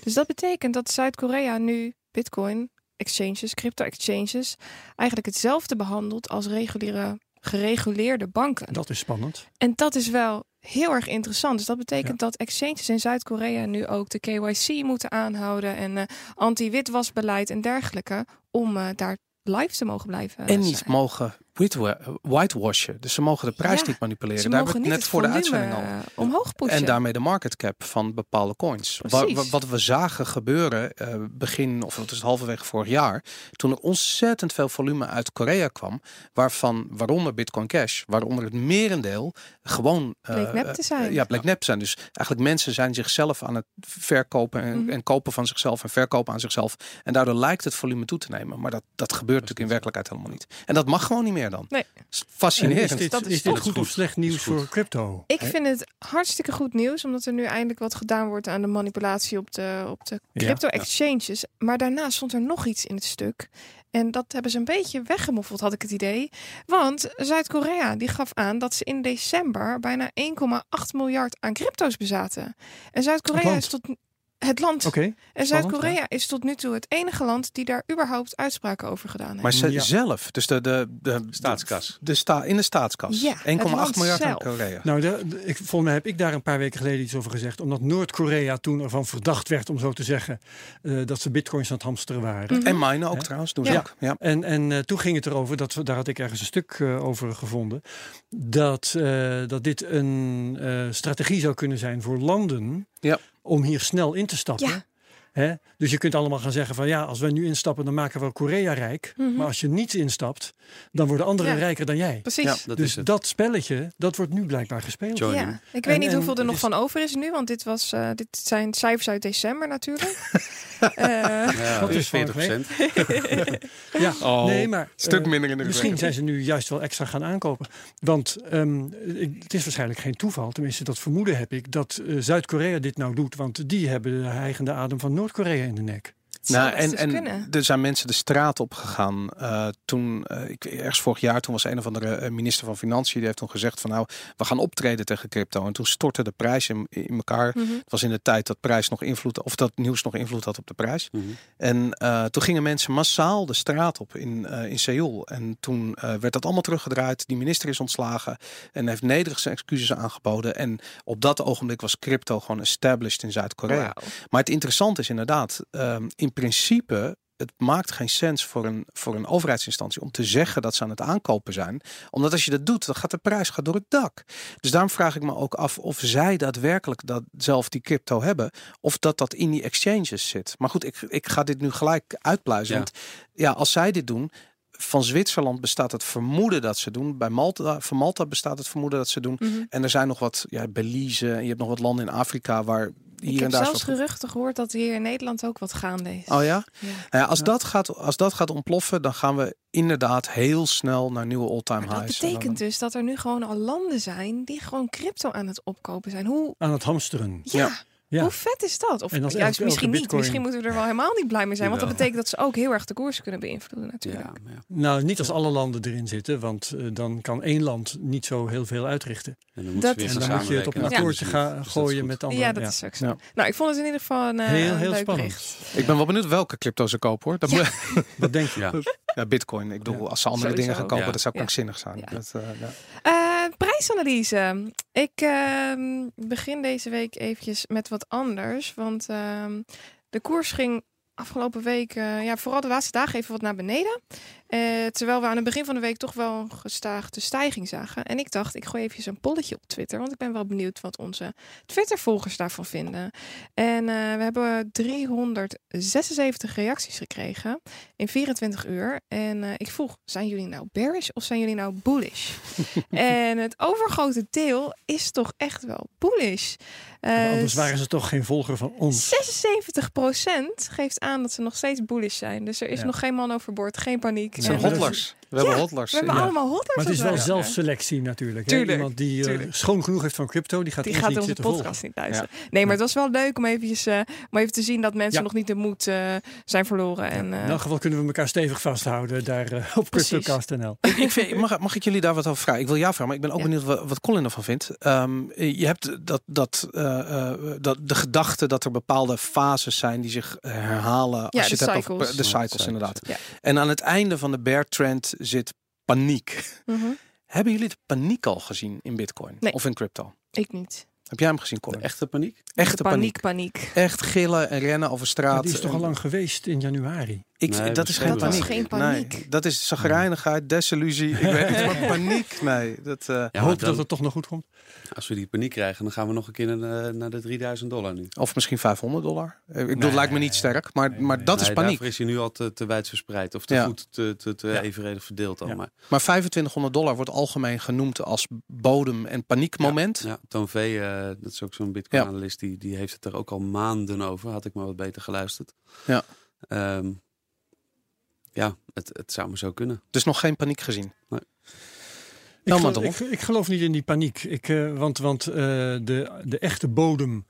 Dus dat betekent dat Zuid-Korea nu bitcoin exchanges, crypto exchanges, eigenlijk hetzelfde behandelt als reguliere, gereguleerde banken. Dat is spannend. En dat is wel heel erg interessant. Dus dat betekent dat exchanges in Zuid-Korea nu ook de KYC moeten aanhouden en eh, anti-witwasbeleid en dergelijke om eh, daar live te mogen blijven. En zijn. niet mogen whitewa- whitewashen. Dus ze mogen de prijs Ja, niet manipuleren. Ze Daar mogen hebben we net het voor de uitzending al. eh, omhoog pushen. En daarmee de market cap van bepaalde coins. Wa- Precies. wa- wat we zagen gebeuren eh, begin, of het is halverwege vorig jaar, toen er ontzettend veel volume uit Korea kwam, waarvan, waaronder Bitcoin Cash, waaronder het merendeel gewoon eh, Bleek nep te zijn. ja, bleek nep te zijn. Dus eigenlijk mensen zijn zichzelf aan het verkopen en, Mhm. en kopen van zichzelf en verkopen aan zichzelf. En daardoor lijkt het volume toe te nemen. Maar dat, dat gebeurt natuurlijk in werkelijkheid helemaal niet. En dat mag gewoon niet meer dan. Nee. Fascinerend. is dit, Dat is is dit goed of slecht nieuws voor crypto? Ik vind het hartstikke goed nieuws, omdat er nu eindelijk wat gedaan wordt aan de manipulatie op de, op de Ja, crypto ja. exchanges. Maar daarna stond er nog iets in het stuk. En dat hebben ze een beetje weggemoffeld, had ik het idee. Want Zuid-Korea die gaf aan dat ze in december bijna 1,8 miljard aan crypto's bezaten. En Zuid-Korea is tot het land. Oké, en Zuid-Korea is tot nu toe het enige land die daar überhaupt uitspraken over gedaan heeft. Maar ze Ja. zelf, dus de, de, de Staatskas. De, sta, in de staatskas. Ja, 1,8 het land miljard aan. Korea. nou, de, de- ik, volgens mij heb ik daar een paar weken geleden iets over gezegd. Omdat Noord-Korea toen ervan verdacht werd, om zo te zeggen, eh, dat ze bitcoins aan het hamsteren waren. Mhm. En minen ook Ja. trouwens, doen ze Ja. ook. Ja. En, en eh, toen ging het erover, dat we, daar had ik ergens een stuk eh, over gevonden, dat, eh, dat dit een eh, strategie zou kunnen zijn voor landen Ja. Om hier snel in te stappen. Hè? Dus je kunt allemaal gaan zeggen van ja, als wij nu instappen, dan maken we Korea rijk. Mhm. Maar als je niet instapt, dan worden anderen Ja. rijker dan jij. Precies. Ja, Dat dus is het. dat spelletje, dat wordt nu blijkbaar gespeeld. Ja, ik weet En- niet en hoeveel er nog is- van over is nu, want dit, was, eh, dit zijn cijfers uit december natuurlijk. Eh, Ja, Wat is van 40 Ja, Oh, nee, maar Stuk eh, minder in de Misschien zijn ze nu juist wel extra gaan aankopen. Want ehm, ik- het is waarschijnlijk geen toeval, tenminste dat vermoeden heb ik, dat Zuid-Korea dit nou doet. Want die hebben de hijgende adem van Noord-Korea in de nek. Nou, en, kunnen. er zijn mensen de straat op gegaan. eh, toen, eh, ik, ergens vorig jaar, toen was een of andere eh, minister van Financiën. Die heeft toen gezegd van nou, we gaan optreden tegen crypto. En toen stortte de prijs in, in elkaar. Mhm. Het was in de tijd dat prijs nog invloed, of dat nieuws nog invloed had op de prijs. Mhm. En eh, toen gingen mensen massaal de straat op in, eh, in Seoul. En toen eh, werd dat allemaal teruggedraaid. Die minister is ontslagen en heeft nederigste excuses aangeboden. En op dat ogenblik was crypto gewoon established in Zuid-Korea. Maar het interessante is inderdaad, ehm, in principe, het maakt geen sens voor een, voor een overheidsinstantie om te zeggen dat ze aan het aankopen zijn. Omdat als je dat doet, dan gaat de prijs gaat door het dak. Dus daarom vraag ik me ook af of zij daadwerkelijk dat zelf die crypto hebben. Of dat dat in die exchanges zit. Maar goed, ik, ik ga dit nu gelijk uitpluizen. Ja. Want ja, als zij dit doen. Van Zwitserland bestaat het vermoeden dat ze doen. Bij Malta, van Malta bestaat het vermoeden dat ze doen. Mhm. En er zijn nog wat, ja, Belize. En je hebt nog wat landen in Afrika waar hier Ik en heb daar. zelfs wat- geruchten gehoord dat hier in Nederland ook wat gaande is. Oh ja? Ja. Nou ja, als, Ja. Dat gaat, als dat gaat ontploffen, dan gaan we inderdaad heel snel naar nieuwe all-time dat highs. En betekent dan- dus dat er nu gewoon al landen zijn die gewoon crypto aan het opkopen zijn. Hoe, Aan het hamsteren. ja, Ja. Hoe vet is dat? Of En als juist misschien niet. bitcoin- Misschien moeten we er wel helemaal niet blij mee zijn. Want dat betekent dat ze ook heel erg de koers kunnen beïnvloeden natuurlijk. Ja, maar ja. Nou, niet als alle landen erin zitten, want eh, dan kan één land niet zo heel veel uitrichten. En dan moet Dat- En dan moet je het op een akkoordje Ja. gaan Dus gooien met andere. Ja, dat is ook zo. Ja. Nou, ik vond het in ieder geval een, eh, Heel, een heel leuk spannend. bericht. Ik ben wel benieuwd welke crypto ze kopen hoor. Dat Ja. moet, Wat denk je? Ja. ja, bitcoin. Ik bedoel, Ja. als ze andere Sowieso. dingen gaan kopen, Ja. dat zou Ja. krankzinnig zijn. Ja. Dat, eh, ja. Eh, prijsanalyse. Ik ehm, begin deze week eventjes met wat anders. Want ehm, de koers ging afgelopen week, eh, ja, vooral de laatste dagen even wat naar beneden. Eh, terwijl we aan het begin van de week toch wel een gestaagde stijging zagen. En ik dacht, ik gooi even een polletje op Twitter. Want ik ben wel benieuwd wat onze Twitter-volgers daarvan vinden. En eh, we hebben 376 reacties gekregen in 24 uur. En eh, ik vroeg, zijn jullie nou bearish of zijn jullie nou bullish? en het overgrote deel is toch echt wel bullish. Anders waren ze toch geen volger van ons. 76% geeft aan dat ze nog steeds bullish zijn. Dus er is Ja. nog geen man overboord, geen paniek. Het zijn hodlers. We hebben Ja, hodlers. We hebben Ja. allemaal hodlers. Maar het is wel zelfselectie natuurlijk. Hè? Iemand die eh, schoon genoeg heeft van crypto, die gaat Die gaat niet onze podcast volgen. niet luisteren. Nee, maar het was wel leuk om, eventjes, eh, om even te zien dat mensen Ja. nog niet de moed eh, zijn verloren. En, eh, In elk geval kunnen we elkaar stevig vasthouden daar op. CryptoCast.nl. Ik, ik vind, mag, mag ik jullie daar wat over vragen? Ik wil jou vragen, maar ik ben ook Ja. benieuwd wat, wat Colin ervan vindt. Ehm, je hebt dat, dat, eh, eh, dat, de gedachte dat er bepaalde fases zijn die zich herhalen. Ja, als je de het hebt cycles. over de cycles, cycles, inderdaad. ja. En aan het einde van de bear trend zit paniek. mhm. Hebben jullie de paniek al gezien in Bitcoin Nee. of in crypto? Ik niet. Heb jij hem gezien, Colin? echte paniek? Echte De paniek. paniek, paniek. Echt gillen en rennen over straat. Die is toch al lang geweest in januari. Ik, Nee, dat dat is is geen paniek. Dat was geen paniek. Nee, dat is zagrijnigheid, desillusie. Ik weet niet, maar paniek. Nee, dat. eh, Ja, maar Hoop dan- dat het toch nog goed komt. Als we die paniek krijgen, dan gaan we nog een keer naar de, naar de 3000 dollar nu. Of misschien 500 dollar. Eh, Ik bedoel, Nee. lijkt me niet sterk, maar, Nee, maar nee. dat is paniek. Daarvoor is hij nu al te, te wijd verspreid. Of te Ja. goed, te, te, te Ja. evenredig verdeeld al. Ja. Maar Maar 2500 dollar wordt algemeen genoemd als bodem- en paniekmoment. ja, Toon V, eh, dat is ook zo'n Bitcoin-analyst, die, die heeft het er ook al maanden over. Had ik maar wat beter geluisterd. Ja. Ehm, ja, het, het zou maar zo kunnen. Dus nog geen paniek gezien. Ik, Nou, geloof, maar ik, ik geloof niet in die paniek. Ik, eh, want want eh, de, de echte bodem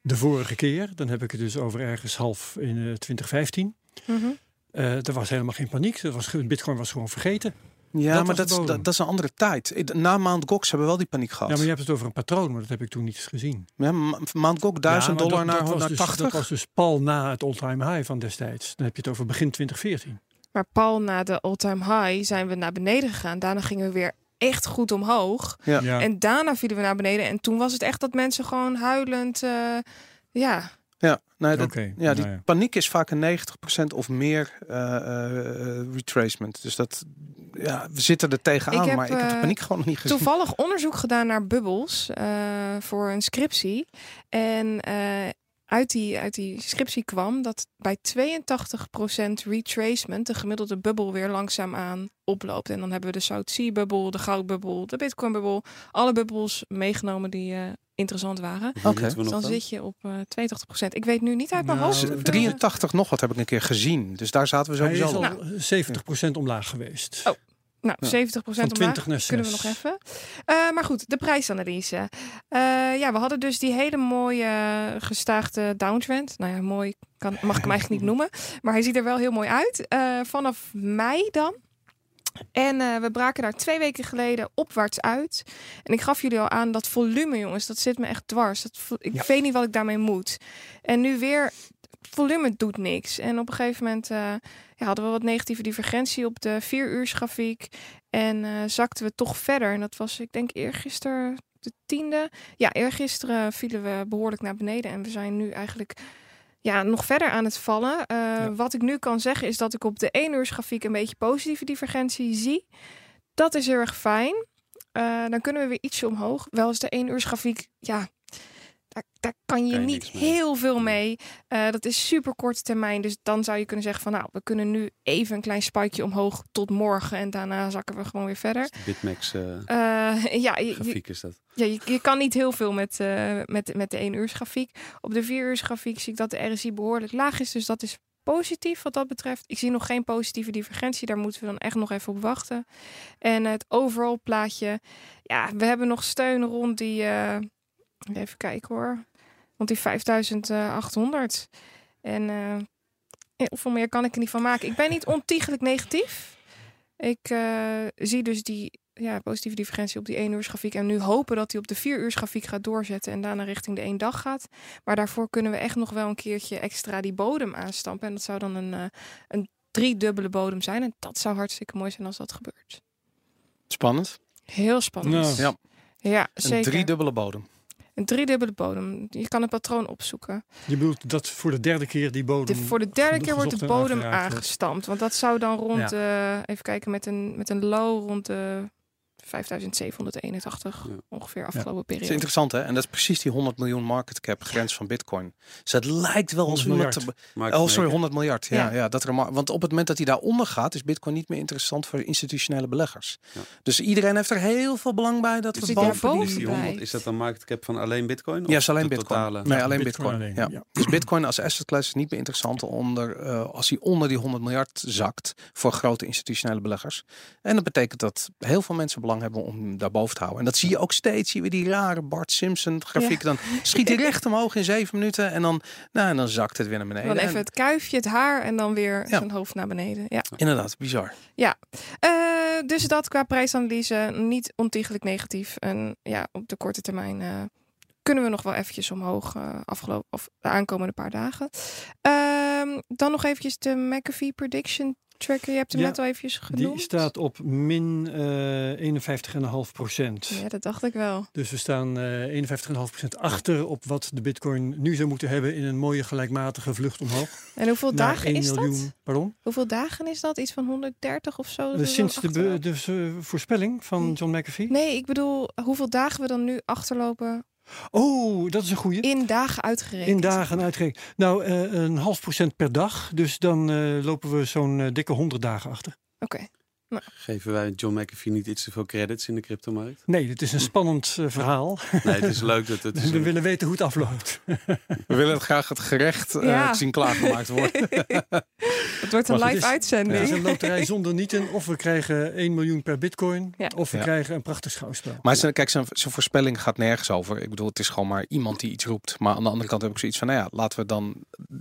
de vorige keer, dan heb ik het dus over ergens half in eh, 2015. Mhm. eh er was helemaal geen paniek. Er was, Bitcoin was gewoon vergeten. Ja, Dat maar dat dat, dat is een andere tijd. Na Mount Gox hebben we wel die paniek gehad. Ja, maar je hebt het over een patroon, maar dat heb ik toen niet eens gezien. Ja, Ma- Mount Gox 1000 Ja, maar dollar naar, was naar dus, 80. Dat was dus pal na het all-time high van destijds. Dan heb je het over begin 2014. Maar pal na de all-time high zijn we naar beneden gegaan. Daarna gingen we weer echt goed omhoog. Ja. En daarna vielen we naar beneden. En toen was het echt dat mensen gewoon huilend... eh, ja, Ja, dat, Oké, ja, die nou ja. paniek is vaak een 90% of meer eh, eh, eh, retracement. Dus dat, ja, we zitten er tegenaan, Ik heb, maar ik heb de paniek gewoon nog niet gezien. toevallig onderzoek gedaan naar bubbels eh, voor een scriptie. En eh, uit, die, uit die scriptie kwam dat bij 82% retracement de gemiddelde bubbel weer langzaamaan oploopt. En dan hebben we de South Sea bubbel, de goudbubbel, de Bitcoin bubbel. Alle bubbels meegenomen die eh, interessant waren. Dus nog dan zit je op eh 82%. Ik weet nu niet uit mijn Nou, hoofd. Dus, hoeveel, 83 nog wat heb ik een keer gezien. Dus daar zaten we sowieso. al Nou. 70% omlaag geweest. Oh. Nou, Ja. 70% Van omlaag 20 naar 6. kunnen we nog even. Eh, maar goed, de prijsanalyse. Eh, ja, we hadden dus die hele mooie eh, gestaagde downtrend. Nou ja, mooi kan, mag ik hem eigenlijk niet noemen. Maar hij ziet er wel heel mooi uit. Eh, vanaf mei dan. En eh, we braken daar twee weken geleden opwaarts uit. En ik gaf jullie al aan dat volume, jongens, dat zit me echt dwars. Dat, ik Ja. weet niet wat ik daarmee moet. En nu weer, volume doet niks. En op een gegeven moment eh, ja, hadden we wat negatieve divergentie op de vier uur grafiek. En eh, zakten we toch verder. En dat was, ik denk, eergisteren de tiende. Ja, eergisteren vielen we behoorlijk naar beneden. En we zijn nu eigenlijk ja, nog verder aan het vallen. Eh, Wat ik nu kan zeggen is dat ik op de 1 uur grafiek een beetje positieve divergentie zie. Dat is heel erg fijn. Eh, dan kunnen we weer ietsje omhoog. Wel is de 1 uur grafiek, ja, daar, daar kan je Kan je niet heel veel mee. Eh, dat is super korte termijn. Dus dan zou je kunnen zeggen van nou, we kunnen nu even een klein spikeje omhoog tot morgen. En daarna zakken we gewoon weer verder. Bitmax eh, Eh, ja, je, grafiek is dat. ja, je, je kan niet heel veel met, met, met de 1 uur grafiek. Op de 4 uur grafiek zie ik dat de RSI behoorlijk laag is. Dus dat is positief wat dat betreft. Ik zie nog geen positieve divergentie. Daar moeten we dan echt nog even op wachten. En het overall plaatje. Ja, we hebben nog steun rond die... even kijken hoor. Rond die 5800. En eh, heel veel meer kan ik er niet van maken. Ik ben niet ontiegelijk negatief. Ik eh, zie dus die ja, positieve divergentie op die 1 uur grafiek. En nu hopen dat hij op de 4 uur grafiek gaat doorzetten en daarna richting de 1 dag gaat. Maar daarvoor kunnen we echt nog wel een keertje extra die bodem aanstampen. En dat zou dan een, eh een driedubbele bodem zijn. En dat zou hartstikke mooi zijn als dat gebeurt. Spannend. Heel spannend. Ja. Ja, Een zeker. driedubbele bodem. Een driedubbele bodem. Je kan een patroon opzoeken. Je bedoelt dat voor de derde keer die bodem... De, voor de derde keer wordt de bodem aangestampt. Want dat zou dan rond, Ja. eh, even kijken, met een, met een low rond de 5781 Ja. ongeveer afgelopen Dat is periode. interessant hè. En dat is precies die 100 miljoen market cap grens van bitcoin. Dus het lijkt wel als 100 iemand... miljard. te- Maar Oh, sorry, 100 miljard. Ja, Ja. ja. dat er mar- want op het moment dat hij daaronder gaat, is Bitcoin niet meer interessant voor institutionele beleggers. Ja. Dus iedereen heeft er heel veel belang bij dat we die boven daarboven die... die bij. 100, is dat dan market cap van alleen bitcoin? Ja, Of is alleen Bitcoin. totale? Nee, Ja, alleen Bitcoin Bitcoin. alleen, ja. ja. Dus Bitcoin als asset class is niet meer interessant onder, eh, als hij onder die 100 miljard zakt voor grote institutionele beleggers. En dat betekent dat heel veel mensen belang hebben om hem daarboven te houden. En dat zie je ook steeds. Zie je weer die rare Bart Simpson grafiek. Dan schiet hij recht omhoog in zeven minuten en dan, nou, en dan zakt het weer naar beneden. Dan even En- het kuifje, het haar en dan weer Ja. zijn hoofd naar beneden. Ja. Inderdaad, bizar. Eh, dus dat qua prijsanalyse niet ontiegelijk negatief. En ja, op de korte termijn eh, kunnen we nog wel eventjes omhoog eh, afgelopen of de aankomende paar dagen. Ehm, dan nog eventjes de McAfee prediction tracker. Je hebt hem Ja, net al eventjes genoemd. Die staat op min eh 51,5 procent. Ja, dat dacht ik wel. Dus we staan eh 51,5% achter op wat de bitcoin nu zou moeten hebben in een mooie gelijkmatige vlucht omhoog. En hoeveel naar dagen 1 is dat? miljoen. Pardon? Hoeveel dagen is dat? Iets van 130 of zo? dat Dus sinds de, de eh, voorspelling van John McAfee? Nee, ik bedoel hoeveel dagen we dan nu achterlopen Oh, dat is een goeie. in dagen uitgerekend. In dagen uitgerekend. Nou, eh, een half procent per dag. Dus dan eh, lopen we zo'n eh, dikke 100 dagen achter. Oké. Geven wij John McAfee niet iets te veel credits in de cryptomarkt? Nee, het is een spannend eh, verhaal. Nee, het is leuk dat het... Is we een- willen weten hoe het afloopt. We willen graag het gerecht eh, Ja. zien klaargemaakt worden. Het wordt een Maar live het is- Het uitzending. is een loterij zonder nieten. Of we krijgen 1 miljoen per bitcoin. Ja. Of we Ja. krijgen een prachtig schouwspel. Maar zijn, kijk, zijn, zijn voorspelling gaat nergens over. Ik bedoel, het is gewoon maar iemand die iets roept. Maar aan de andere kant heb ik zoiets van, nou ja, laten we dan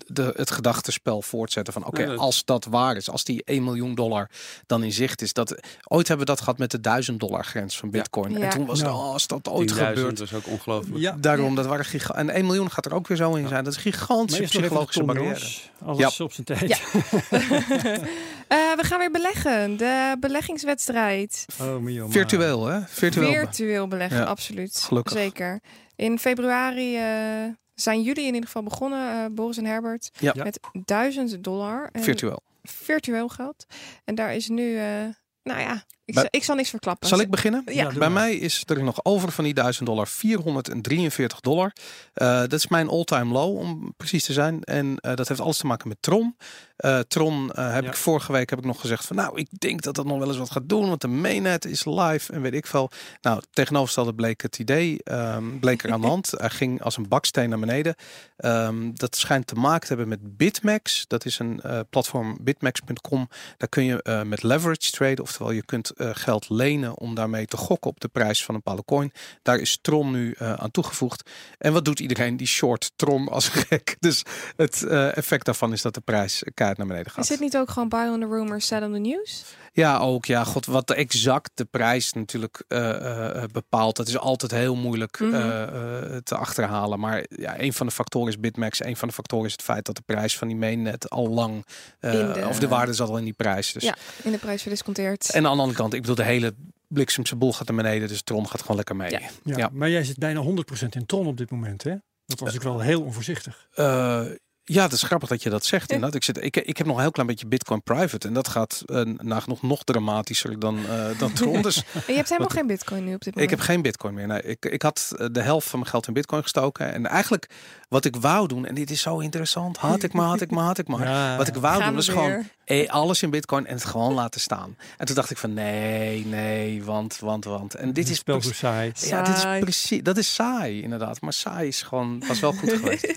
de, het gedachtenspel voortzetten van, oké, Ja, dat- als dat waar is, als die 1 miljoen dollar dan in zicht is. Dat, ooit hebben we dat gehad met de 1000 dollar grens van bitcoin. Ja. En toen was het, Nou, oh, als dat ooit 10.000 gebeurt. was ook ongelooflijk. Ja, Daarom, dat waren giga En 1 miljoen gaat er ook weer zo in zijn. Dat is gigantische psychologische barrière. Alles op zijn tijd. Ja. Eh, we gaan weer beleggen. De beleggingswedstrijd. Oh. Virtueel, hè? Virtueel. Virtueel beleggen, Ja. absoluut. Gelukkig. Zeker. In februari eh, zijn jullie in ieder geval begonnen, eh, Boris en Herbert, Ja. met 1000 dollar. En Virtueel. Virtueel geld. En daar is nu, eh, nou ja, ik, Bij- zal, ik zal niks verklappen. Zal ik beginnen? Ja. Bij mij is er nog over van die 1000 dollar 443 dollar. Eh, dat is mijn all-time low om precies te zijn. En eh, dat heeft alles te maken met Tron. Eh, Tron eh, heb Ja. ik vorige week heb ik nog gezegd van nou, ik denk dat dat nog wel eens wat gaat doen. Want de mainnet is live en weet ik veel. Nou, tegenovergestelde bleek het idee, ehm, bleek er aan de hand. Hij ging als een baksteen naar beneden. Ehm, dat schijnt te maken te hebben met Bitmax. Dat is een eh, platform bitmax.com. Daar kun je eh, met leverage traden. Oftewel je kunt eh, geld lenen om daarmee te gokken op de prijs van een bepaalde coin. Daar is Tron nu eh, aan toegevoegd. En wat doet iedereen? Die short Tron als gek. Dus het eh, effect daarvan is dat de prijs kaart naar beneden gaat. Is dit niet ook gewoon buy on the rumor, sell on the news? Ja, ook. Ja, god, wat de exact de prijs natuurlijk eh, eh, bepaalt. Dat is altijd heel moeilijk Mhm. eh, eh, te achterhalen. Maar ja, een van de factoren is Bitmax. Een van de factoren is het feit dat de prijs van die mainnet al lang... eh, de- of de waarde zat al in die prijs. Dus. Ja. In de prijs verdisconteerd. En aan de andere kant, ik bedoel, de hele bliksemse boel gaat naar beneden. Dus Tron gaat gewoon lekker mee. Ja. Ja, Ja. Maar jij zit bijna 100% in Tron op dit moment, hè? Dat was ik wel heel onvoorzichtig. Eh, ja, het is grappig dat je dat zegt. Inderdaad. Ik, zit, ik, ik heb nog een heel klein beetje Bitcoin private. En dat gaat uh, nagenoeg nog dramatischer dan, uh, dan Tron. Dus je hebt helemaal geen bitcoin nu op dit moment? ik heb geen bitcoin meer. Nee, ik, ik had eh, de helft van mijn geld in bitcoin gestoken. En eigenlijk wat ik wou doen, en dit is zo interessant. Had ik maar, had ik maar, had ik maar. Ja. Wat ik wou Gaan doen is gewoon eh, alles in bitcoin en het gewoon laten staan. En toen dacht ik van nee, nee, want, want, want. En dit is zo saai. ja, dit is precies, dat is saai inderdaad. Maar saai is gewoon, was wel goed geweest.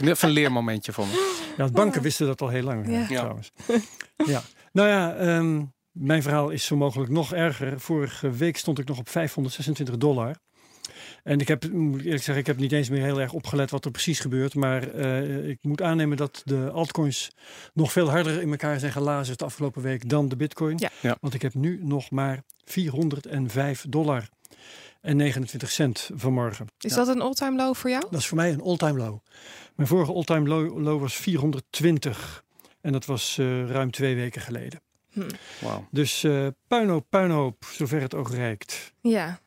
Even een leermomentje voor me. Ja, banken wisten dat al heel lang, Ja. ja. trouwens. ja. Nou ja, ehm, mijn verhaal is zo mogelijk nog erger. Vorige week stond ik nog op 526 dollar. En ik heb, moet ik eerlijk zeggen, ik heb niet eens meer heel erg opgelet wat er precies gebeurt. Maar eh, ik moet aannemen dat de altcoins nog veel harder in elkaar zijn gelazerd de afgelopen week dan de bitcoin. Ja. Ja. Want ik heb nu nog maar 405 dollar en 29 cent vanmorgen. Is Ja. dat een all-time low voor jou? Dat is voor mij een all-time low. Mijn vorige all-time low, low was 420. En dat was eh, ruim twee weken geleden. Hm. Wauw. Dus eh puinhoop, puinhoop, zover het oog reikt. Ja.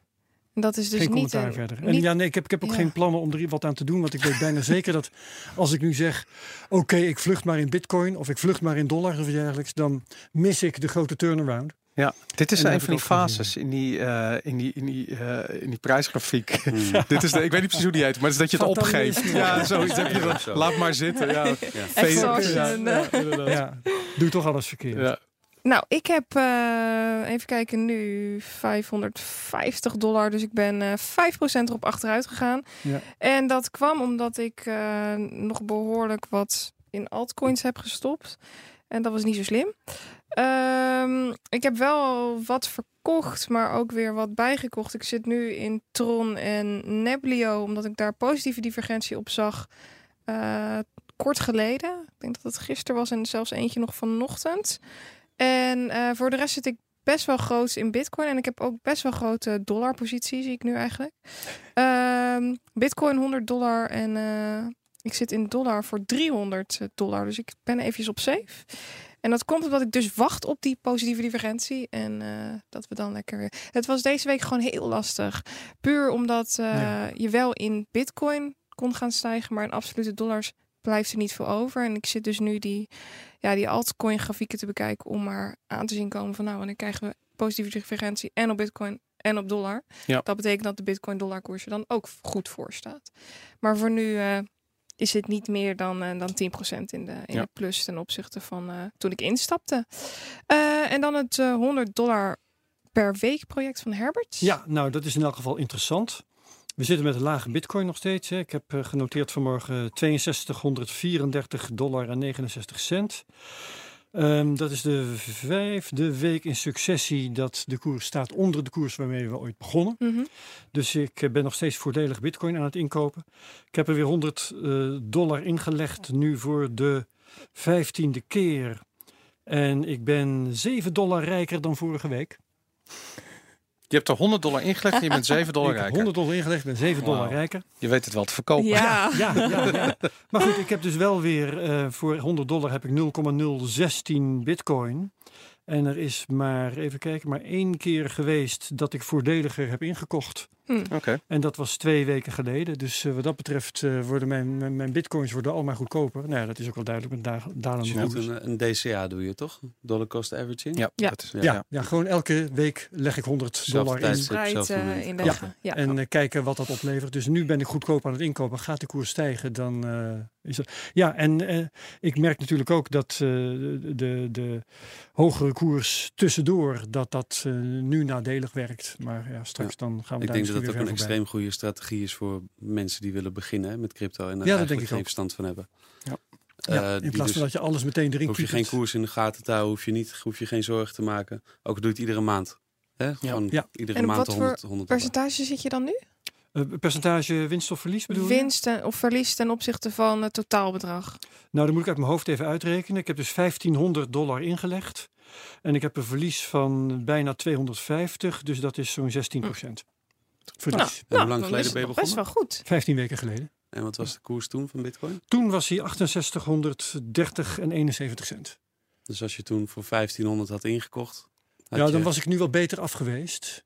En dat is dus geen niet commentaar een, verder. En niet- ja, nee, ik heb, ik heb ook Ja. geen plannen om er wat aan te doen. Want ik weet bijna zeker dat als ik nu zeg... oké, ik vlucht maar in bitcoin of ik vlucht maar in dollar of iets dergelijks... dan mis ik de grote turnaround. Ja, dit is een van die fases in die, eh, in die, in die, eh, in die prijsgrafiek. Hmm. dit is de, ik weet niet precies hoe die heet, maar het is dat je het opgeeft. Ja, zoiets heb je. Laat maar zitten. Ja. Ja. Exhaustion. Ja, ja, doe toch alles verkeerd. Ja. Nou, ik heb, eh, even kijken, nu 550 dollar. Dus ik ben eh 5% erop achteruit gegaan. Ja. En dat kwam omdat ik eh, nog behoorlijk wat in altcoins heb gestopt. En dat was niet zo slim. Ehm, ik heb wel wat verkocht, maar ook weer wat bijgekocht. Ik zit nu in Tron en Neblio, omdat ik daar positieve divergentie op zag. eh, kort geleden. Ik denk dat het gisteren was en zelfs eentje nog vanochtend. En eh, voor de rest zit ik best wel groot in Bitcoin. En ik heb ook best wel grote dollarpositie, zie ik nu eigenlijk. Ehm, Bitcoin 100 dollar en eh, ik zit in dollar voor 300 dollar. Dus ik ben eventjes op safe. En dat komt omdat ik dus wacht op die positieve divergentie. En eh, dat we dan lekker weer. Het was deze week gewoon heel lastig. Puur omdat eh, Ja. je wel in Bitcoin kon gaan stijgen, maar in absolute dollars blijft er niet veel over. En ik zit dus nu die, ja, die altcoin grafieken te bekijken om maar aan te zien komen van nou, wanneer krijgen we positieve divergentie en op Bitcoin en op dollar. Ja. Dat betekent dat de Bitcoin dollar koers er dan ook goed voor staat. Maar voor nu eh, is het niet meer dan, eh, dan 10% in, de, in Ja. de plus ten opzichte van eh, toen ik instapte. Eh, en dan het eh, 100 dollar per week project van Herbert. Ja, nou dat is in elk geval interessant. We zitten met een lage bitcoin nog steeds. Hè. Ik heb genoteerd vanmorgen 6234 dollar en 69 cent. Ehm, dat is de vijfde week in successie dat de koers staat onder de koers waarmee we ooit begonnen. Mhm. Dus ik eh, ben nog steeds voordelig bitcoin aan het inkopen. Ik heb er weer 100 eh, dollar ingelegd nu voor de vijftiende keer. En ik ben 7 dollar rijker dan vorige week. Je hebt er 100 dollar ingelegd en je bent 7 dollar ik heb rijker. 100 dollar ingelegd, ben 7 dollar Wauw. rijker. Je weet het wel te verkopen. Ja. Ja, ja, ja. Maar goed, ik heb dus wel weer eh, voor 100 dollar heb ik 0,016 bitcoin. En er is maar, even kijken, maar één keer geweest dat ik voordeliger heb ingekocht. Hm. Oké. En dat was twee weken geleden. Dus eh, wat dat betreft eh, worden mijn, mijn, mijn bitcoins worden allemaal goedkoper. Nou ja, dat is ook wel duidelijk met da dalende Dus koers. een, een DCA doe je toch? Dollar cost averaging? Ja, Ja. Dat is, Ja. Ja, ja, gewoon elke week leg ik 100 Zelfde dollar in. Spreid Zelfde eh, inleggen. Ja. En kijken wat dat oplevert. Dus nu ben ik goedkoop aan het inkopen. Gaat de koers stijgen, dan eh, is het. Ja, en eh, ik merk natuurlijk ook dat eh, de, de, de hogere koers tussendoor, dat dat nu nadelig werkt. Maar ja, straks dan gaan we Ik daar denk dat ook een extreem goede strategie is voor mensen die willen beginnen hè, met crypto en denk ik eigenlijk geen ook. verstand van hebben. Ja, Eh, in plaats van dat je alles meteen erin hoef je geen koers in de gaten te houden, hoef je, niet, hoef je geen zorgen te maken. Ook doe je het iedere maand. Hè? Gewoon Ja. iedere En op maand wat 100, 100 dollar. Percentage zit je dan nu? Eh, percentage winst of verlies bedoel je? Winst en- of verlies ten opzichte van het totaalbedrag. Nou, dan moet ik uit mijn hoofd even uitrekenen. Ik heb dus 1500 dollar ingelegd. En ik heb een verlies van bijna 250, dus dat is zo'n 16 procent. Nou, En hoe lang dan geleden is het ben je nog best wel goed. 15 weken geleden. En wat was de koers toen van bitcoin? Toen was hij 6830 en 71 cent. Dus als je toen voor 1500 had ingekocht. had Ja, je- dan was ik nu wel beter af geweest.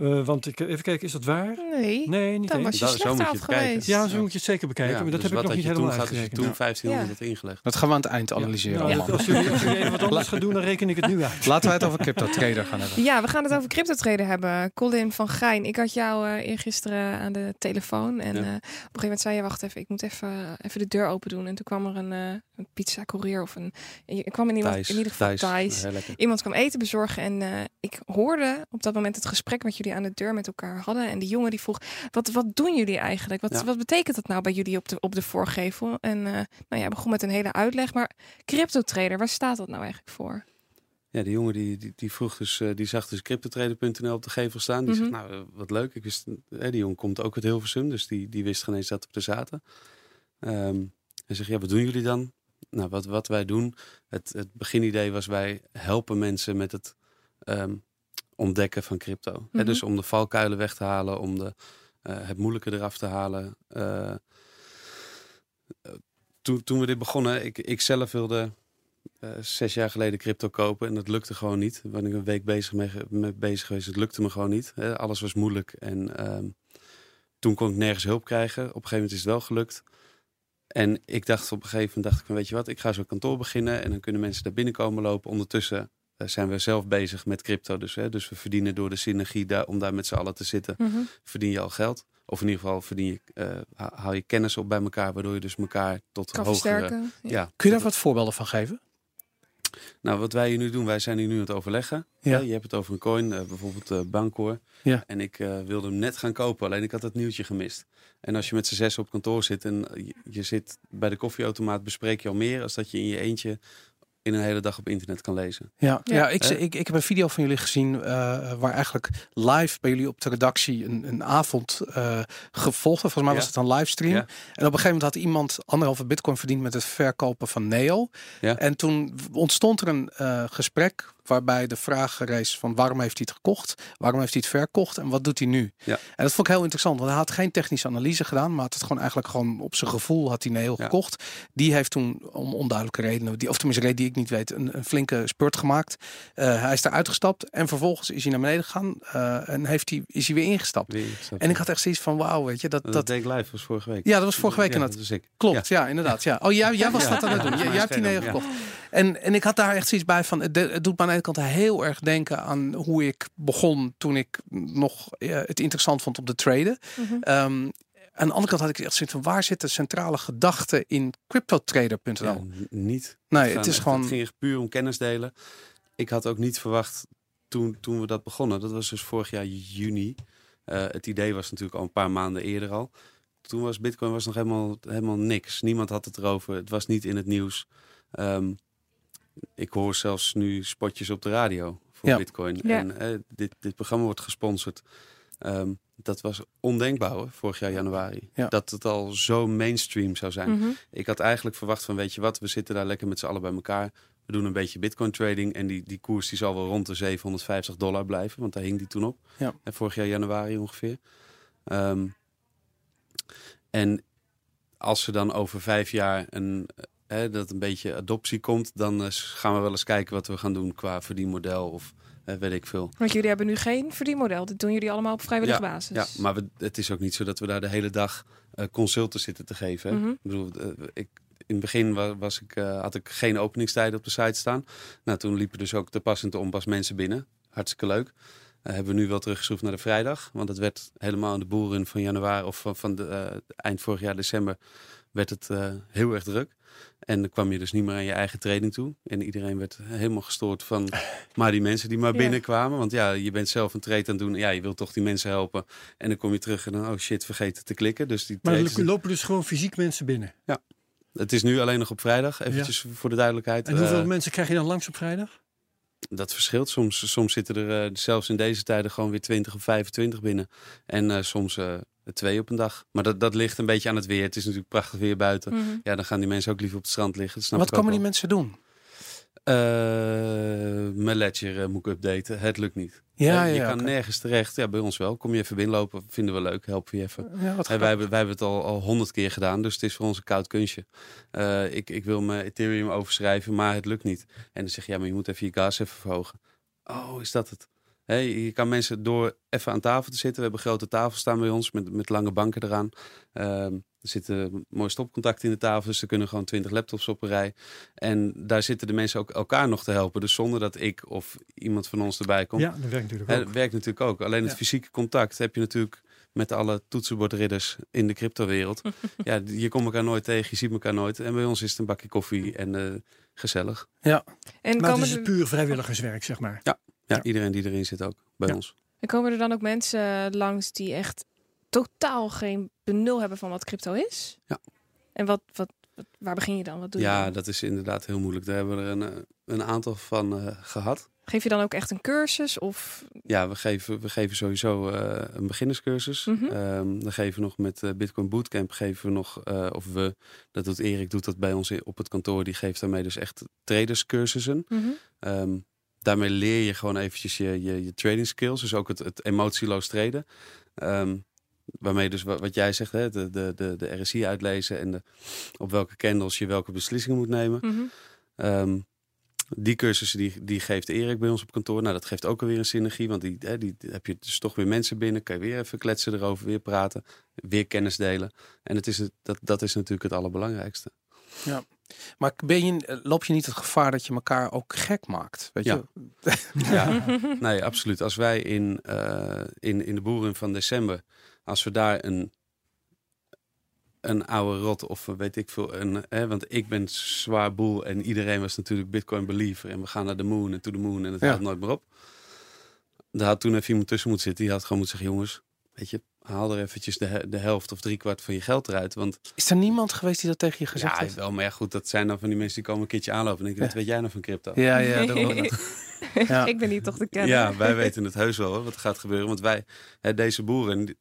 Eh, want ik, even kijken, is dat waar? Nee, Nee, niet dan was je slechter moet je geweest. Ja, zo moet je het zeker bekijken. Ja, maar dat dus heb ik wat nog had niet je toen helemaal je uitgerekend. toen 1500 had ingelegd. Dat gaan we aan het eind analyseren. Nou, allemaal. als, jullie, even wat anders gaan doen, dan reken ik het nu uit. Laten wij het over crypto trader gaan hebben. Ja, we gaan het over crypto traden hebben. Colin van Gijn, ik had jou eh eergisteren aan de telefoon. En Ja. eh, op een gegeven moment zei je, wacht even, ik moet even, even de deur open doen. En toen kwam er een, eh een pizza courier of een... Ik kwam in, iemand, Thijs, in ieder geval Thijs, Thijs. Iemand kwam eten bezorgen en eh, ik hoorde op dat moment het gesprek wat jullie aan de deur met elkaar hadden. En die jongen die vroeg, wat, wat doen jullie eigenlijk? Wat, Ja. wat betekent dat nou bij jullie op de, op de voorgevel? En eh, nou ja, begon met een hele uitleg. Maar crypto trader, waar staat dat nou eigenlijk voor? Ja, die jongen die, die, die vroeg dus, eh, die zag dus cryptotrader.nl op de gevel staan. Die Mhm. zegt, nou, eh, wat leuk. Ik wist, eh, die jongen komt ook uit Hilversum, dus die, die wist geen eens dat we er zaten. Ehm hij zegt, ja, wat doen jullie dan? Nou, wat, wat wij doen, het, het beginidee was wij helpen mensen met het ehm, ontdekken van crypto. Mhm. dus om de valkuilen weg te halen, om de, eh, het moeilijke eraf te halen. Eh, eh, toen, toen we dit begonnen, ik, ik zelf wilde zes jaar geleden crypto kopen en dat lukte gewoon niet. Ben ik een week bezig mee, bezig geweest, het lukte me gewoon niet. Alles was moeilijk en ehm, toen kon ik nergens hulp krijgen. Op een gegeven moment is het wel gelukt. En ik dacht op een gegeven moment, dacht ik van weet je wat, ik ga zo'n kantoor beginnen en dan kunnen mensen daar binnenkomen lopen. Ondertussen zijn we zelf bezig met crypto. Dus, hè, dus we verdienen door de synergie daar, om daar met z'n allen te zitten, verdien je al geld. Of in ieder geval verdien je, eh, ha- haal je kennis op bij elkaar, waardoor je dus elkaar tot Kan hogere... versterken. Ja. Ja, Kun je daar wat voorbeelden van geven? nou, wat wij hier nu doen, wij zijn hier nu aan het overleggen. Ja. Je hebt het over een coin, eh, bijvoorbeeld eh Bancor. Ja. En ik eh, wilde hem net gaan kopen, alleen ik had het nieuwtje gemist. En als je met z'n zes op kantoor zit en je, je zit bij de koffieautomaat, bespreek je al meer als dat je in je eentje in een hele dag op internet kan lezen. Ja, ja. Ja. ik, ik, ik heb een video van jullie gezien eh, waar eigenlijk live bij jullie op de redactie een, een avond eh gevolgd. Volgens mij was Ja. het een livestream. Ja. En op een gegeven moment had iemand anderhalve bitcoin verdiend met het verkopen van Neo. Ja. En toen ontstond er een eh, gesprek waarbij de vraag rees van waarom heeft hij het gekocht? Waarom heeft hij het verkocht? En wat doet hij nu? Ja. En dat vond ik heel interessant, want hij had geen technische analyse gedaan, maar had het gewoon eigenlijk gewoon op zijn gevoel had hij Neo Ja. gekocht. Die heeft toen om onduidelijke redenen, die, of tenminste reden die ik niet weet, een, een flinke spurt gemaakt. Eh, hij is daar uitgestapt en vervolgens is hij naar beneden gegaan eh, en heeft hij, is hij weer ingestapt. Weer, En ik had echt zoiets van wauw, weet je, dat, dat, dat, deed ik live, was vorige week. ja, dat was vorige week Ja, en dat klopt. Ja, inderdaad. Ja. Oh, jij, jij was dat aan het doen. Jij, jij hebt die Neo Ja. gekocht. En, en ik had daar echt zoiets bij van, het, het doet me de ene kant heel erg denken aan hoe ik begon toen ik nog eh, het interessant vond om te traden. Ehm, aan de andere kant had ik echt zoiets van, waar zit de centrale gedachte in cryptotrader.nl? Ja, niet. nee, het is echt- gewoon... Het ging echt puur om kennis delen. Ik had ook niet verwacht toen, toen we dat begonnen. Dat was dus vorig jaar juni. Eh, het idee was natuurlijk al een paar maanden eerder al. Toen was Bitcoin was nog helemaal, helemaal niks. Niemand had het erover. Het was niet in het nieuws. Ehm, ik hoor zelfs nu spotjes op de radio voor Ja. Bitcoin. Ja. En eh, dit, dit programma wordt gesponsord. Ehm, dat was ondenkbaar hoor, vorig jaar januari. Ja. Dat het al zo mainstream zou zijn. Mhm. Ik had eigenlijk verwacht van, weet je wat, we zitten daar lekker met z'n allen bij elkaar. We doen een beetje bitcoin trading en die, die koers die zal wel rond de 750 dollar blijven, want daar hing die toen op. Ja. En vorig jaar januari ongeveer. Ehm, en als er dan over vijf jaar een, eh, hè, dat een beetje adoptie komt, dan eh, gaan we wel eens kijken wat we gaan doen qua verdienmodel of weet ik veel. Want jullie hebben nu geen verdienmodel. Dit doen jullie allemaal op vrijwillige basis. Ja, maar we, het is ook niet zo dat we daar de hele dag eh consulten zitten te geven. Mhm. Ik bedoel, eh, ik, in het begin was, was ik, had ik geen openingstijden op de site staan. Nou, toen liepen dus ook te pas en te onpas mensen binnen. Hartstikke leuk. Hebben we nu wel teruggeschroefd naar de vrijdag. Want het werd helemaal in de boeren van januari of van, van de, eind vorig jaar december werd het heel erg druk. En dan kwam je dus niet meer aan je eigen training toe. En iedereen werd helemaal gestoord van maar die mensen die maar Ja. binnenkwamen. Want ja, je bent zelf een trade aan het doen. Ja, je wilt toch die mensen helpen. En dan kom je terug en dan, oh shit, vergeten te klikken. Dus die Maar er lopen dus gewoon fysiek mensen binnen. Het is nu alleen nog op vrijdag, eventjes voor de duidelijkheid. En hoeveel Eh, mensen krijg je dan langs op vrijdag? dat verschilt. Soms, soms zitten er eh, zelfs in deze tijden gewoon weer 20 of 25 binnen. En eh, soms twee op een dag. Maar dat, dat ligt een beetje aan het weer. Het is natuurlijk prachtig weer buiten. Mhm. Ja, dan gaan die mensen ook liever op het strand liggen. Dat snap Wat komen die wel. mensen doen? Eh, mijn ledger eh, moet ik updaten. Het lukt niet. Ja, Eh, je ja, kan nergens terecht. Ja, bij ons wel. Kom je even binnenlopen. Vinden we leuk. Helpen we je even. Ja, wat Hey, wij, hebben, wij hebben het al al honderd keer gedaan, dus het is voor ons een koud kunstje. Eh, ik, ik wil mijn Ethereum overschrijven, maar het lukt niet. En dan zeg je, ja, maar je moet even je gas even verhogen. Oh, is dat het? Hey, je kan mensen door even aan tafel te zitten. We hebben grote tafels staan bij ons met, met lange banken eraan. Ehm, er zitten mooie stopcontacten in de tafel, dus er kunnen gewoon 20 laptops op een rij. En daar zitten de mensen ook elkaar nog te helpen. Dus zonder dat ik of iemand van ons erbij komt. Ja, dat werkt natuurlijk ook. dat werkt natuurlijk ook. Alleen het Ja. fysieke contact heb je natuurlijk met alle toetsenbordridders in de cryptowereld. ja, je komt elkaar nooit tegen, je ziet elkaar nooit. En bij ons is het een bakje koffie en eh, gezellig. En Maar het is puur vrijwilligerswerk, zeg maar. Ja, Ja. iedereen die erin zit ook bij Ja. ons. en komen er dan ook mensen langs die echt totaal geen benul hebben van wat crypto is? Ja. En wat, wat, wat- waar begin je dan? Wat doe je Ja, dan? dat is inderdaad heel moeilijk. Daar hebben we er een, eh, een aantal van eh, gehad. Geef je dan ook echt een cursus? Of Ja, we geven, we geven sowieso eh, een beginnerscursus. Ehm, dan geven we nog met eh, Bitcoin Bootcamp geven we nog, eh, of we, dat doet Erik, doet dat bij ons op het kantoor. Die geeft daarmee dus echt traderscursussen. Mhm. Ehm, daarmee leer je gewoon eventjes je, je, je trading skills. Dus ook het, het emotieloos traden. Ehm, waarmee dus wa- wat jij zegt, hè, de, de, de, de RSI uitlezen en de, op welke candles je welke beslissingen moet nemen. Mhm. Ehm, die cursussen die, die geeft Erik bij ons op kantoor. Nou, dat geeft ook alweer een synergie. Want die, hè, die heb je dus toch weer mensen binnen. Kan je weer even kletsen erover, weer praten. Weer kennis delen. En het is het, dat, dat is natuurlijk het allerbelangrijkste. Maar ben je, loop je niet het gevaar dat je elkaar ook gek maakt? Weet Ja. je? Ja, nee, absoluut. Als wij in, eh, in, in de boeren van december, als we daar een, een oude rot of weet ik veel, een, hè, want ik ben zwaar boel en iedereen was natuurlijk Bitcoin believer en we gaan naar de moon en to the moon en het Ja. houdt nooit meer op. Daar had toen even iemand tussen moeten zitten. Die had gewoon moeten zeggen, jongens, weet je, haal er eventjes de, de helft of driekwart van je geld eruit. Want Is er niemand geweest die dat tegen je gezegd ja, heeft? wel, maar ja, goed, dat zijn dan van die mensen die komen een keertje aanlopen en denken, Ja. wat weet jij nou van crypto? Ja, ja, daarom. Ja. ik ben hier toch de kenner. Ja, wij weten het heus wel hoor, wat er gaat gebeuren. Want wij, hè, deze boeren,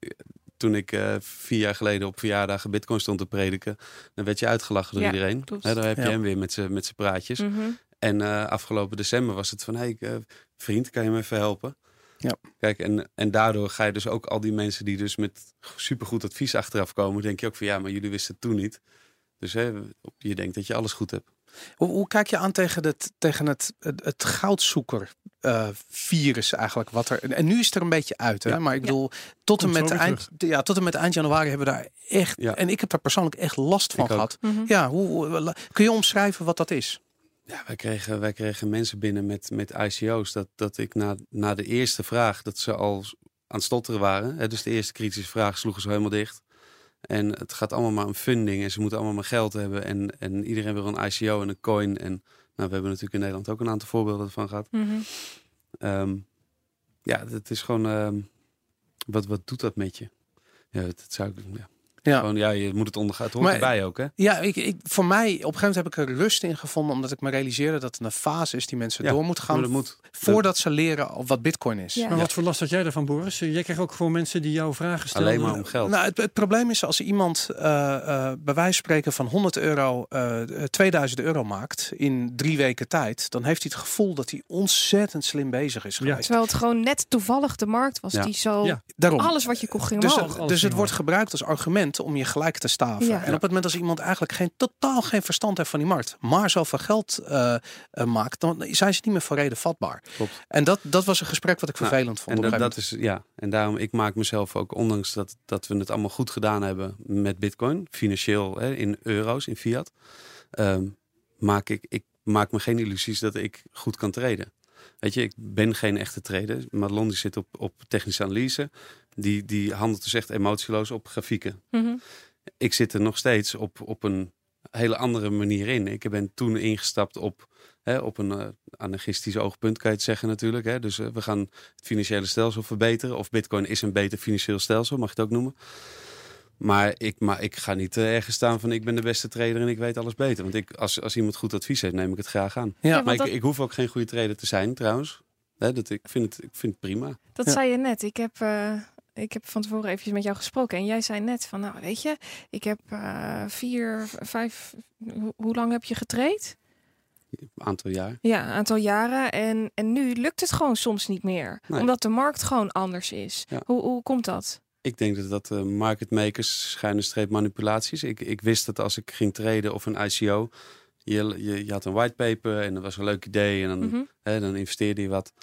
toen ik eh, vier jaar geleden op verjaardagen bitcoin stond te prediken, dan werd je uitgelachen door Ja, iedereen. Hè, dan heb je Ja. hem weer met zijn met zijn praatjes. Mhm. En eh, afgelopen december was het van, hé hey, eh, vriend, kan je me even helpen? Ja. Kijk, en, en daardoor ga je dus ook al die mensen die dus met supergoed advies achteraf komen, denk je ook van, ja, maar jullie wisten het toen niet. Dus hè, je denkt dat je alles goed hebt. Hoe, hoe kijk je aan tegen het, tegen het, het, het goudzoeker eh, virus eigenlijk? Wat er, en nu is het er een beetje uit, hè? Ja. maar ik bedoel, tot en, met eind, ja, tot en met eind januari hebben we daar echt, Ja. en ik heb daar persoonlijk echt last van Ik gehad. Mhm. Ja, hoe, hoe- kun je omschrijven wat dat is? Ja, wij kregen, wij kregen mensen binnen met, met ICO's. Dat, dat ik na, na de eerste vraag, dat ze al aan het stotteren waren. Hè, dus de eerste kritische vraag sloegen ze helemaal dicht. En het gaat allemaal maar om funding. En ze moeten allemaal maar geld hebben. En, en iedereen wil een ICO en een coin. En nou, we hebben natuurlijk in Nederland ook een aantal voorbeelden ervan gehad. Mhm. Ehm, ja, het is gewoon... ehm, wat, wat doet dat met je? Ja, dat, dat zou ik... Ja. Ja. Gewoon, ja, je moet het ondergaan. Het hoort Maar- erbij ook, hè? Ja, ik, ik, voor mij, op een gegeven moment heb ik er rust in gevonden, omdat ik me realiseerde dat het een fase is die mensen Ja, door moeten gaan moet. voordat ze leren wat bitcoin is. Ja. Maar wat voor last had jij ervan, Boris? Jij krijgt ook gewoon mensen die jou vragen stellen. Alleen maar om geld. Nou, het, het probleem is als iemand eh, eh, bij wijze van spreken van 100 euro eh, 2000 euro maakt in drie weken tijd, dan heeft hij het gevoel dat hij ontzettend slim bezig is Ja. geweest. Terwijl het gewoon net toevallig de markt was Ja. die zo... Ja. Daarom. Alles wat je kocht ging Dus, omhoog. het- alles dus het wordt gebruikt als argument om je gelijk te staven. Ja. En op het moment als iemand eigenlijk geen, totaal geen verstand heeft van die markt, maar zoveel geld eh, eh, maakt, dan zijn ze niet meer voor reden vatbaar. Klopt. En dat, dat was een gesprek wat ik Nou, vervelend vond. En dat, is ja. En daarom ik maak mezelf ook, ondanks dat, dat we het allemaal goed gedaan hebben met Bitcoin, financieel hè, in euro's, in fiat, ehm, maak ik, ik maak me geen illusies dat ik goed kan traden. Weet je, ik ben geen echte trader. Madelon die zit op, op technische analyse. Die, die handelt dus echt emotieloos op grafieken. Mhm. Ik zit er nog steeds op, op een hele andere manier in. Ik ben toen ingestapt op, hè, op een eh, anarchistisch oogpunt, kan je het zeggen natuurlijk. Hè. Dus eh, we gaan het financiële stelsel verbeteren. Of bitcoin is een beter financieel stelsel, mag je het ook noemen. Maar ik, maar ik ga niet uh, ergens staan van ik ben de beste trader en ik weet alles beter. Want ik, als, als iemand goed advies heeft, neem ik het graag aan. Ja, maar ik, ik hoef ook geen goede trader te zijn trouwens. dat, ik, vind het, ik vind het prima. Dat zei je net. Ik heb, uh, ik heb van tevoren eventjes met jou gesproken. En jij zei net van, nou weet je, ik heb uh, vier, vijf... Hoe lang heb je getraind? Een aantal jaar. Ja, een aantal jaren. En, en nu lukt het gewoon soms niet meer. Omdat de markt gewoon anders is. Hoe, hoe komt dat? Ik denk dat dat uh, marketmakers schuine streep manipulaties. Ik, ik wist dat als ik ging treden of een ICO, je, je, je had een whitepaper en dat was een leuk idee en dan, mm hè, dan investeerde je wat.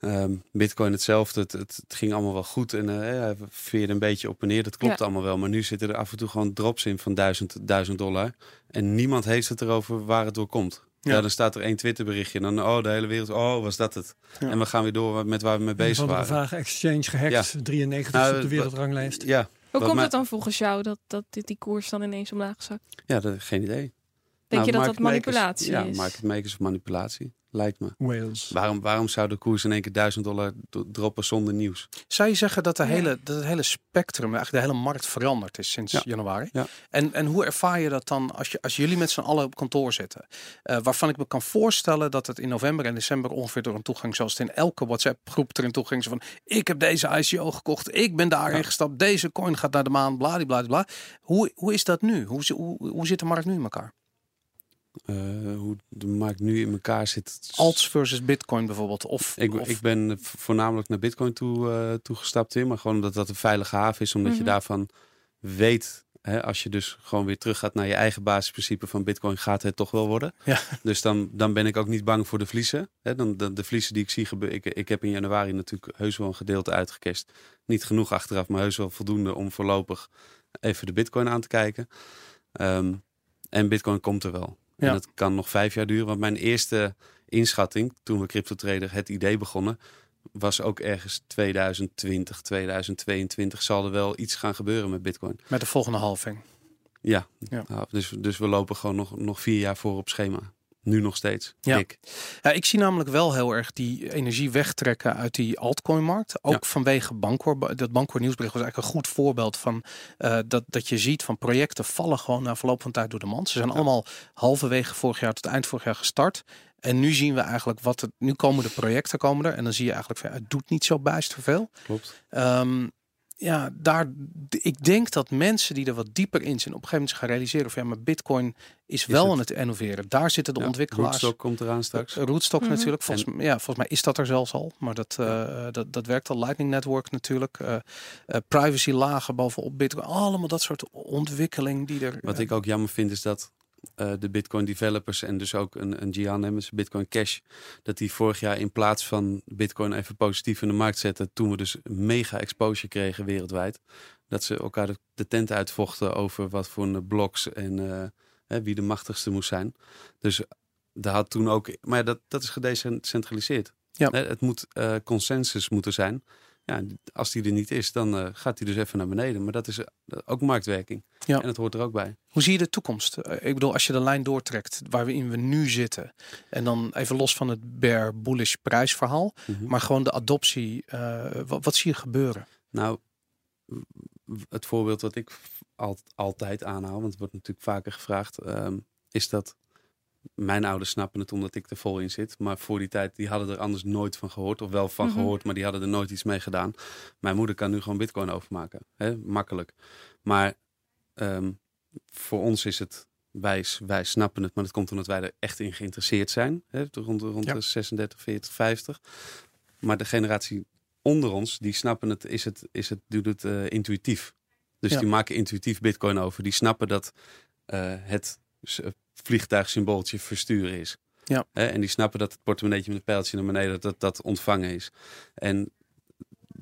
Um, Bitcoin hetzelfde, het, het, ging allemaal wel goed en uh, hij veerde een beetje op en neer. Dat klopt allemaal wel, maar nu zitten er af en toe gewoon drops in van 1000, 1000 dollar. En niemand heeft het erover waar het door komt. Ja. dan staat er één Twitter berichtje en dan oh de hele wereld, oh was dat het. En we gaan weer door met waar we mee bezig waren. Vraag exchange gehackt, 93 nou, op de wereldranglijst. Ja. Hoe komt het dan volgens jou dat, dat dit, die koers dan ineens omlaag zakt? Ja, dat, geen idee. Denk je nou, dat dat manipulatie is? Ja, marketmakers of manipulatie lijkt me. Wales. Waarom, waarom zou de koers in één keer 1000 dollar droppen zonder nieuws? Zou je zeggen dat, de hele, dat het hele spectrum, eigenlijk de hele markt veranderd is sinds januari? Ja. En, en hoe ervaar je dat dan als, je, als jullie met z'n allen op kantoor zitten? Uh, waarvan ik me kan voorstellen dat het in november en december ongeveer door een toegang, zoals het in elke WhatsApp-groep erin toe ging, van ik heb deze ICO gekocht, ik ben daarin gestapt, deze coin gaat naar de maan, bla. Hoe, hoe is dat nu? Hoe, hoe, hoe zit de markt nu in elkaar? Uh, hoe de markt nu in elkaar zit. Alts versus Bitcoin bijvoorbeeld. Of, ik, ik ben voornamelijk naar Bitcoin toe, uh, toegestapt maar gewoon omdat dat een veilige haven is, omdat je mhm. daarvan weet. Hè, als je dus gewoon weer terug gaat naar je eigen basisprincipe van Bitcoin, gaat het toch wel worden. Ja. Dus dan, dan ben ik ook niet bang voor de vliezen. Hè, dan, de, de vliezen die ik zie gebeuren. Ik, ik heb in januari natuurlijk heus wel een gedeelte uitgekest. Niet genoeg achteraf, maar heus wel voldoende om voorlopig even de Bitcoin aan te kijken. Um, en Bitcoin komt er wel. En dat kan nog vijf jaar duren. Want mijn eerste inschatting, toen we CryptoTrader het idee begonnen, was ook ergens 2020, 2022 zal er wel iets gaan gebeuren met Bitcoin. Met de volgende halving. Ja, ja. Nou, dus, dus we lopen gewoon nog, nog vier jaar voor op schema. Nu nog steeds. Ja. Ik. ja, ik zie namelijk wel heel erg die energie wegtrekken uit die altcoin-markt. Ook vanwege Bancor. Dat Bancor nieuwsbericht was eigenlijk een goed voorbeeld van uh, dat, dat je ziet van projecten vallen gewoon na verloop van tijd door de mand. Ze zijn allemaal halverwege vorig jaar tot eind vorig jaar gestart. En nu zien we eigenlijk wat het. Nu komen de projecten komen er. En dan zie je eigenlijk van het doet niet zo bijster veel. Klopt. Um, ja, daar, ik denk dat mensen die er wat dieper in zijn, op een gegeven moment gaan realiseren van ja, maar Bitcoin is, wel aan het innoveren. Daar zitten de ja, ontwikkelaars. Rootstock komt eraan straks. Rootstock mm natuurlijk. Volgens, en... ja, volgens mij is dat er zelfs al, maar dat, uh, dat, dat werkt al. Lightning Network natuurlijk. Uh, uh, privacy lagen bovenop Bitcoin. Allemaal dat soort ontwikkeling die er. Wat ik ook jammer vind is dat uh, de Bitcoin developers en dus ook een, een Gian Bitcoin Cash, dat die vorig jaar in plaats van Bitcoin even positief in de markt zetten, toen we dus mega exposure kregen wereldwijd, dat ze elkaar de, de tent uitvochten over wat voor bloks en uh, wie de machtigste moest zijn. Dus daar had toen ook, maar dat, dat is gedecentraliseerd. Ja. Het moet uh, consensus moeten zijn. Ja, als die er niet is, dan uh, gaat hij dus even naar beneden. Maar dat is uh, ook marktwerking. Ja. En dat hoort er ook bij. Hoe zie je de toekomst? Uh, ik bedoel, als je de lijn doortrekt waar we nu zitten. En dan even los van het bear bullish prijsverhaal. Mm -hmm. Maar gewoon de adoptie. Wat, wat, zie je gebeuren? Nou, het voorbeeld wat ik al, altijd aanhaal. Want het wordt natuurlijk vaker gevraagd. Um, is dat mijn ouders snappen het omdat ik er vol in zit. Maar voor die tijd, die hadden er anders nooit van gehoord. Of wel van mm -hmm. gehoord, maar die hadden er nooit iets mee gedaan. Mijn moeder kan nu gewoon bitcoin overmaken. Hè? Makkelijk. Maar um, voor ons is het, wij, wij snappen het. Maar dat komt omdat wij er echt in geïnteresseerd zijn. Hè? Rond, rond ja. de 36, 40, 50. Maar de generatie onder ons, die snappen het, is het, is het doet het uh, intuïtief. Dus ja. die maken intuïtief bitcoin over. Die snappen dat uh, het vliegtuigsymbooltje versturen is. Ja. En die snappen dat het portemonneetje met een pijltje naar beneden, dat dat ontvangen is. En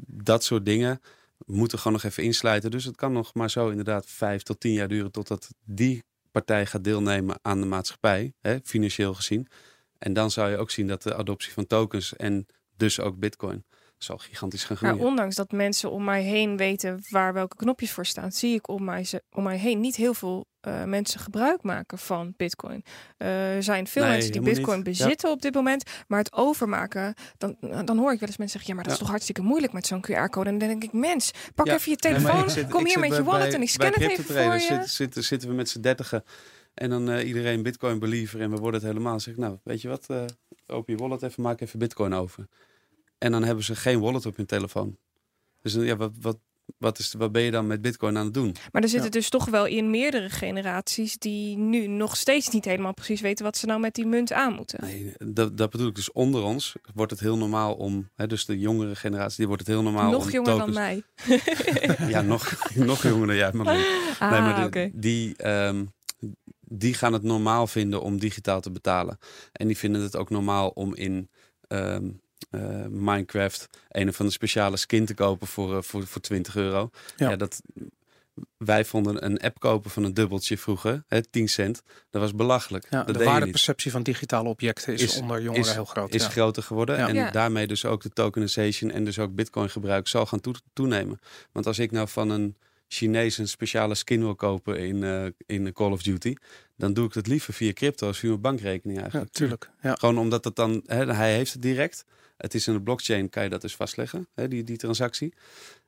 dat soort dingen moeten gewoon nog even insluiten. Dus het kan nog maar zo inderdaad vijf tot tien jaar duren totdat die partij gaat deelnemen aan de maatschappij, hè, financieel gezien. En dan zou je ook zien dat de adoptie van tokens en dus ook bitcoin zal gigantisch gaan Maar groeien. ondanks dat mensen om mij heen weten waar welke knopjes voor staan, zie ik om mij, ze- om mij heen niet heel veel eh, mensen gebruik maken van Bitcoin. Eh, er zijn veel Nee, mensen die Bitcoin niet. Ja. bezitten op dit moment, maar het overmaken, dan, dan hoor ik wel eens mensen zeggen: ja, maar dat is toch hartstikke moeilijk met zo'n QR-code. En dan denk ik: mens, pak Ja. even je telefoon, zit- kom hier zit met je wallet bij- en ik scan het even voor je. Zitten, zitten, zitten we met z'n dertigen en dan eh, iedereen bitcoin believer en we worden het helemaal. Zeg ik, nou, weet je wat, eh, open je wallet even, maak even bitcoin over. En dan hebben ze geen wallet op hun telefoon. Dus ja, wat, wat, wat, is, wat ben je dan met bitcoin aan het doen? Maar er zitten Ja. dus toch wel in meerdere generaties die nu nog steeds niet helemaal precies weten wat ze nou met die munt aan moeten. Nee, dat, dat bedoel ik. Dus onder ons wordt het heel normaal om, hè, dus de jongere generatie, die wordt het heel normaal nog om jonger dan mij. Ja, nog, nog jonger dan jij, Marleen. Ah, nee, maar de- die, ehm, die gaan het normaal vinden om digitaal te betalen. En die vinden het ook normaal om in ehm, eh, Minecraft een of andere speciale skin te kopen voor, eh, voor, voor 20 euro. Ja. Ja. dat, wij vonden een app kopen van een dubbeltje vroeger, hè, 10 cent. Dat was belachelijk. Ja, dat de waardeperceptie van digitale objecten is, Is- onder jongeren is- heel groot. is ja. groter geworden. Ja. En Ja. daarmee dus ook de tokenization en dus ook bitcoin gebruik zal gaan toe- toenemen. Want als ik nou van een Chinees een speciale skin wil kopen in, eh, in Call of Duty, dan doe ik het liever via crypto als via mijn bankrekening Ja, eigenlijk. tuurlijk. Ja. Gewoon omdat het dan, hè, hij heeft het direct. Het is in de blockchain, kan je dat dus vastleggen, hè, die, die transactie.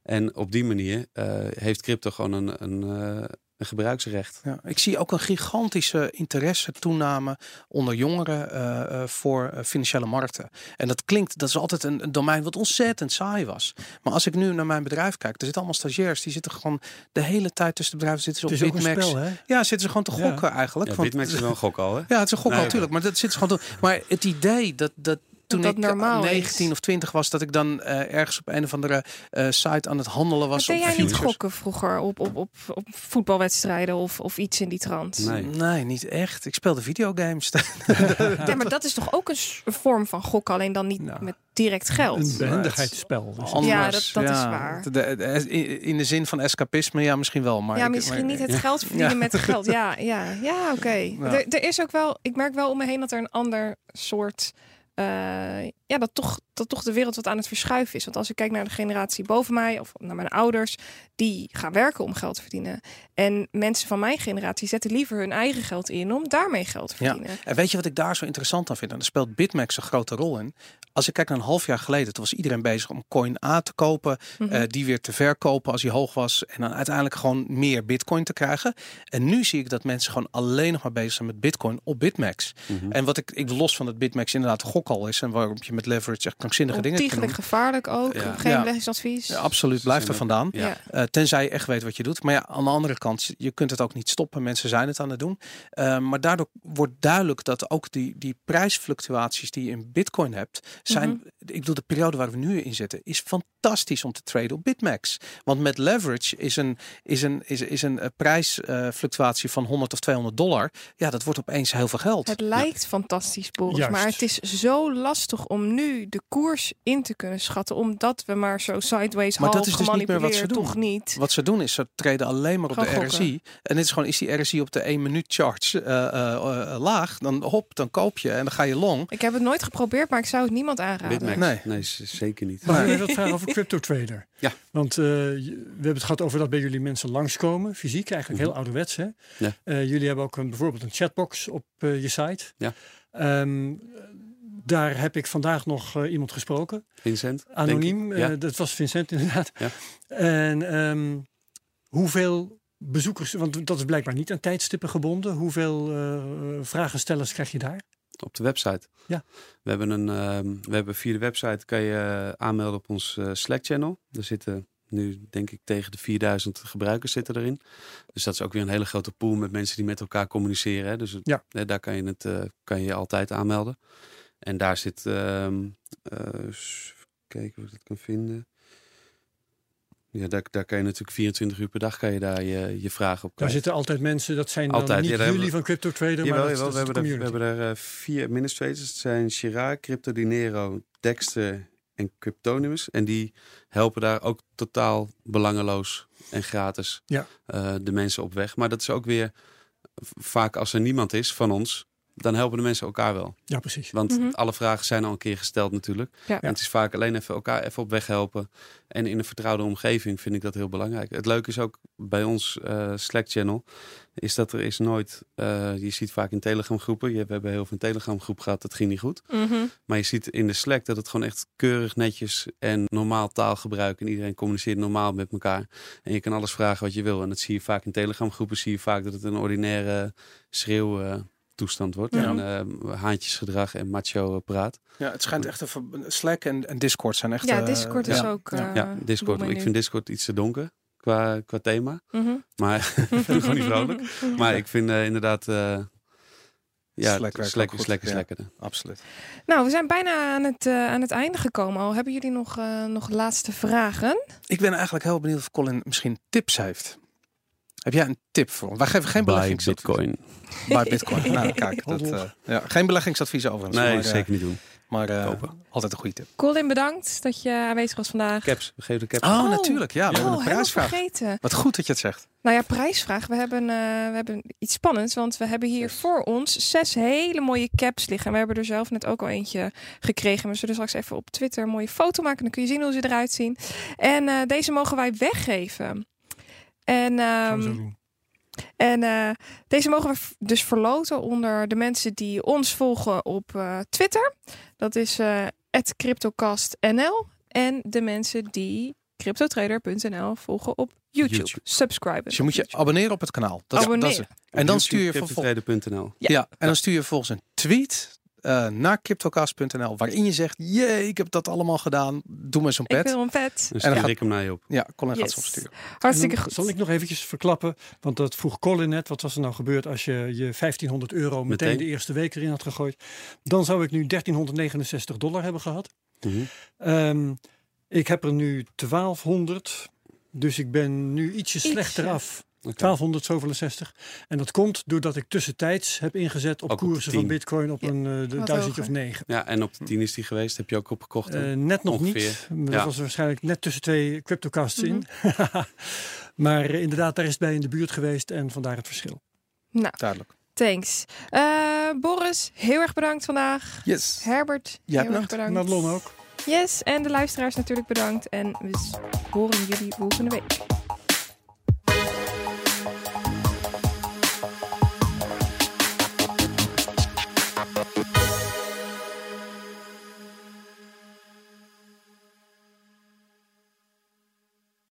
En op die manier eh, heeft crypto gewoon een, een, eh, een gebruiksrecht. Ja, ik zie ook een gigantische interesse toename onder jongeren eh, eh, voor eh, financiële markten. En dat klinkt, dat is altijd een, een domein wat ontzettend saai was. Maar als ik nu naar mijn bedrijf kijk, er zitten allemaal stagiairs, die zitten gewoon de hele tijd tussen de bedrijven zitten Het ze is op ook een Bitmax. spel, hè? Ja, zitten ze gewoon te Ja. gokken eigenlijk. Ja, want- Bitmax is wel een gok al, hè? Ja, het is een gok Nee, natuurlijk, maar dat zit ze gewoon te... Maar het idee dat, dat toen dat ik normaal 19 is. of 20 was, dat ik dan eh, ergens op een of andere eh, site aan het handelen was deed op jij niet gokken vroeger op, op, op, op voetbalwedstrijden of, of iets in die trant? Nee. Nee, niet echt. Ik speelde videogames. Ja, maar dat is toch ook een vorm van gokken, alleen dan niet Nou, met direct geld. Een behendigheidsspel. Anders, Ja, dat- dat is waar. De- de- de- in- de zin van escapisme, ja, misschien wel. Maar ja, ik- misschien maar- niet het geld verdienen Ja. met geld. Ja, ja, ja oké. Er, er is ook wel, ik merk wel om me heen dat er een ander soort. Eh, ja, dat toch, dat toch de wereld wat aan het verschuiven is. Want als ik kijk naar de generatie boven mij of naar mijn ouders, die gaan werken om geld te verdienen. En mensen van mijn generatie zetten liever hun eigen geld in om daarmee geld te Ja. verdienen. En weet je wat ik daar zo interessant aan vind? En daar speelt Bitmax een grote rol in. Als ik kijk naar een half jaar geleden, toen was iedereen bezig om coin A te kopen, Mhm. eh, die weer te verkopen als die hoog was. En dan uiteindelijk gewoon meer bitcoin te krijgen. En nu zie ik dat mensen gewoon alleen nog maar bezig zijn met bitcoin op Bitmax. Mhm. En wat ik, ik los van dat Bitmax inderdaad gok al is en waarop je met leverage echt krankzinnige dingen Ontiegelijk doen. gevaarlijk ook. Ja. Geen Ja. beleggingsadvies. Ja, absoluut, blijf er vandaan. Eh, tenzij je echt weet wat je doet. Maar ja, aan de andere kant, je kunt het ook niet stoppen. Mensen zijn het aan het doen. Eh, maar daardoor wordt duidelijk dat ook die, die prijsfluctuaties die je in Bitcoin hebt, zijn. Mhm. Ik bedoel, de periode waar we nu in zitten, is fantastisch om te traden op Bitmax. Want met leverage is een, is een, is, is een eh, prijsfluctuatie van 100 of 200 dollar. Ja, dat wordt opeens heel veel geld. Het lijkt fantastisch, Boris, Juist. maar het is zo lastig om nu de koers in te kunnen schatten, omdat we maar zo sideways Maar dat half is dus niet meer wat ze gemanipuleerd, doen. toch niet. Wat ze doen is, ze treden alleen maar op de gokken. RSI. En dit is gewoon, is die RSI op de 1 minuut charge eh, eh, eh, laag, dan hop, dan koop je en dan ga je long. Ik heb het nooit geprobeerd, maar ik zou het niemand aanraden. Bitmax? Nee. Nee, zeker niet. Maar ik wil wat vragen over Crypto Trader. Ja. Want eh, je- we hebben het gehad over dat bij jullie mensen langskomen, fysiek, eigenlijk heel Mhm. ouderwets. Hè? Ja. Eh, jullie hebben ook een, bijvoorbeeld een chatbox op je site. Ja. Ehm, daar heb ik vandaag nog eh, iemand gesproken. Vincent? Anoniem. Ja. eh, dat was Vincent inderdaad. Ja. En ehm, hoeveel bezoekers, want dat is blijkbaar niet aan tijdstippen gebonden. Hoeveel eh vragenstellers krijg je daar? Op de website. Ja. We hebben, een, ehm, we hebben via de website kan je aanmelden op ons eh, Slack channel. Er zitten nu denk ik tegen de 4000 gebruikers zitten erin. Dus dat is ook weer een hele grote pool met mensen die met elkaar communiceren. Hè. Dus het- Ja. daar kan je, het, kan je je altijd aanmelden. En daar zit, ehm eh, eens even kijken of ik dat kan vinden. Ja, daar, daar kan je natuurlijk 24 uur per dag kan je daar je, je vragen op Daar zitten altijd mensen, dat zijn dan niet ja, daar jullie van Crypto Trader, Jawel, maar dat, jawel, dat we, hebben er, we hebben er eh, vier administrators. Het zijn Chirac, Crypto Dinero, Dexter en Cryptonimus. En die helpen daar ook totaal belangeloos en gratis Ja. eh, de mensen op weg. Maar dat is ook weer vaak als er niemand is van ons, dan helpen de mensen elkaar wel. Ja, precies. Want Mhm. alle vragen zijn al een keer gesteld natuurlijk. Ja. En het is vaak alleen even elkaar even op weg helpen. En in een vertrouwde omgeving vind ik dat heel belangrijk. Het leuke is ook bij ons eh, Slack channel. Is dat er is nooit. eh, je ziet vaak in Telegram groepen. Je, we hebben heel veel een Telegram groep gehad. Dat ging niet goed. Mhm. Maar je ziet in de Slack dat het gewoon echt keurig netjes en normaal taalgebruik. En iedereen communiceert normaal met elkaar. En je kan alles vragen wat je wil. En dat zie je vaak in Telegram groepen. Zie je vaak dat het een ordinaire schreeuw. eh, toestand wordt. Ja. En eh, haantjesgedrag en macho praat. Ja, het schijnt echt een Slack en, en Discord zijn echt. Ja, eh, Discord is ja. ook. Ja. eh, ja, Discord. Ik vind Discord iets te donker qua, qua thema. Mhm. Maar gewoon niet vrolijk. Maar ik vind eh, inderdaad... eh ja, Slack is ja. lekkerder. Absoluut. Nou, we zijn bijna aan het, aan het einde gekomen al. Hebben jullie nog, eh, nog laatste vragen? Ik ben eigenlijk heel benieuwd of Colin misschien tips heeft. Heb jij een tip voor ons? Wij geven geen Bij beleggingsadvies. Bitcoin. Bij Bitcoin. nou, kijk, dat, eh, ja, geen beleggingsadvies overigens. Nee, maar, eh, zeker niet doen. Maar eh, Kopen. altijd een goede tip. Colin, bedankt dat je aanwezig was vandaag. Caps. We geven de caps. Oh, Oh. natuurlijk. Ja, we oh, hebben een helemaal prijsvraag. vergeten. Wat goed dat je het zegt. Nou ja, prijsvraag. We hebben, eh, we hebben iets spannends, want we hebben hier voor ons zes hele mooie caps liggen. En we hebben er zelf net ook al eentje gekregen. We zullen straks even op Twitter een mooie foto maken. Dan kun je zien hoe ze eruit zien. En eh, deze mogen wij weggeven. En, ehm, en eh, deze mogen we dus verloten onder de mensen die ons volgen op eh, Twitter. Dat is eh @cryptocastnl en de mensen die cryptotrader.nl volgen op YouTube. YouTube. Subscriben. Dus je moet je abonneren op het kanaal. Dat is, dat is, Abonneren. en dan stuur je vervolgens. Cryptotrader.nl. Ja. en dan stuur je volgens een tweet eh, naar cryptocast.nl waarin je zegt: Jee, ik heb dat allemaal gedaan. Doe me zo'n Ik pet. wil een vet. Dan dan stuur gaat- ik hem naar je op. Ja, Colin gaat Yes. ze opsturen. Hartstikke En dan goed. Zal ik nog eventjes verklappen, want dat vroeg Colin net. Wat was er nou gebeurd als je je 1500 euro meteen, Meteen. de eerste week erin had gegooid? Dan zou ik nu 1369 dollar hebben gehad. Mhm. Ehm, ik heb er nu 1200, dus ik ben nu ietsje Ietsje. slechter af. Oké. 1267. En dat komt doordat ik tussentijds heb ingezet op Ook op de koersen van 10. Bitcoin op Ja, een eh, de wat duizendje of negen. Ja, en op de 10 is die geweest. Heb je ook opgekocht? Eh, net nog Ongeveer. niet. Dat Ja. was waarschijnlijk net tussen twee cryptocasts in. Mhm. maar eh, inderdaad, daar is het bij in de buurt geweest en vandaar het verschil. Nou, Duidelijk. thanks. Eh, Boris, heel erg bedankt vandaag. Yes. Herbert, heel erg bedankt. bedankt. Nadlon ook. Yes, en de luisteraars natuurlijk bedankt. En we horen jullie volgende week.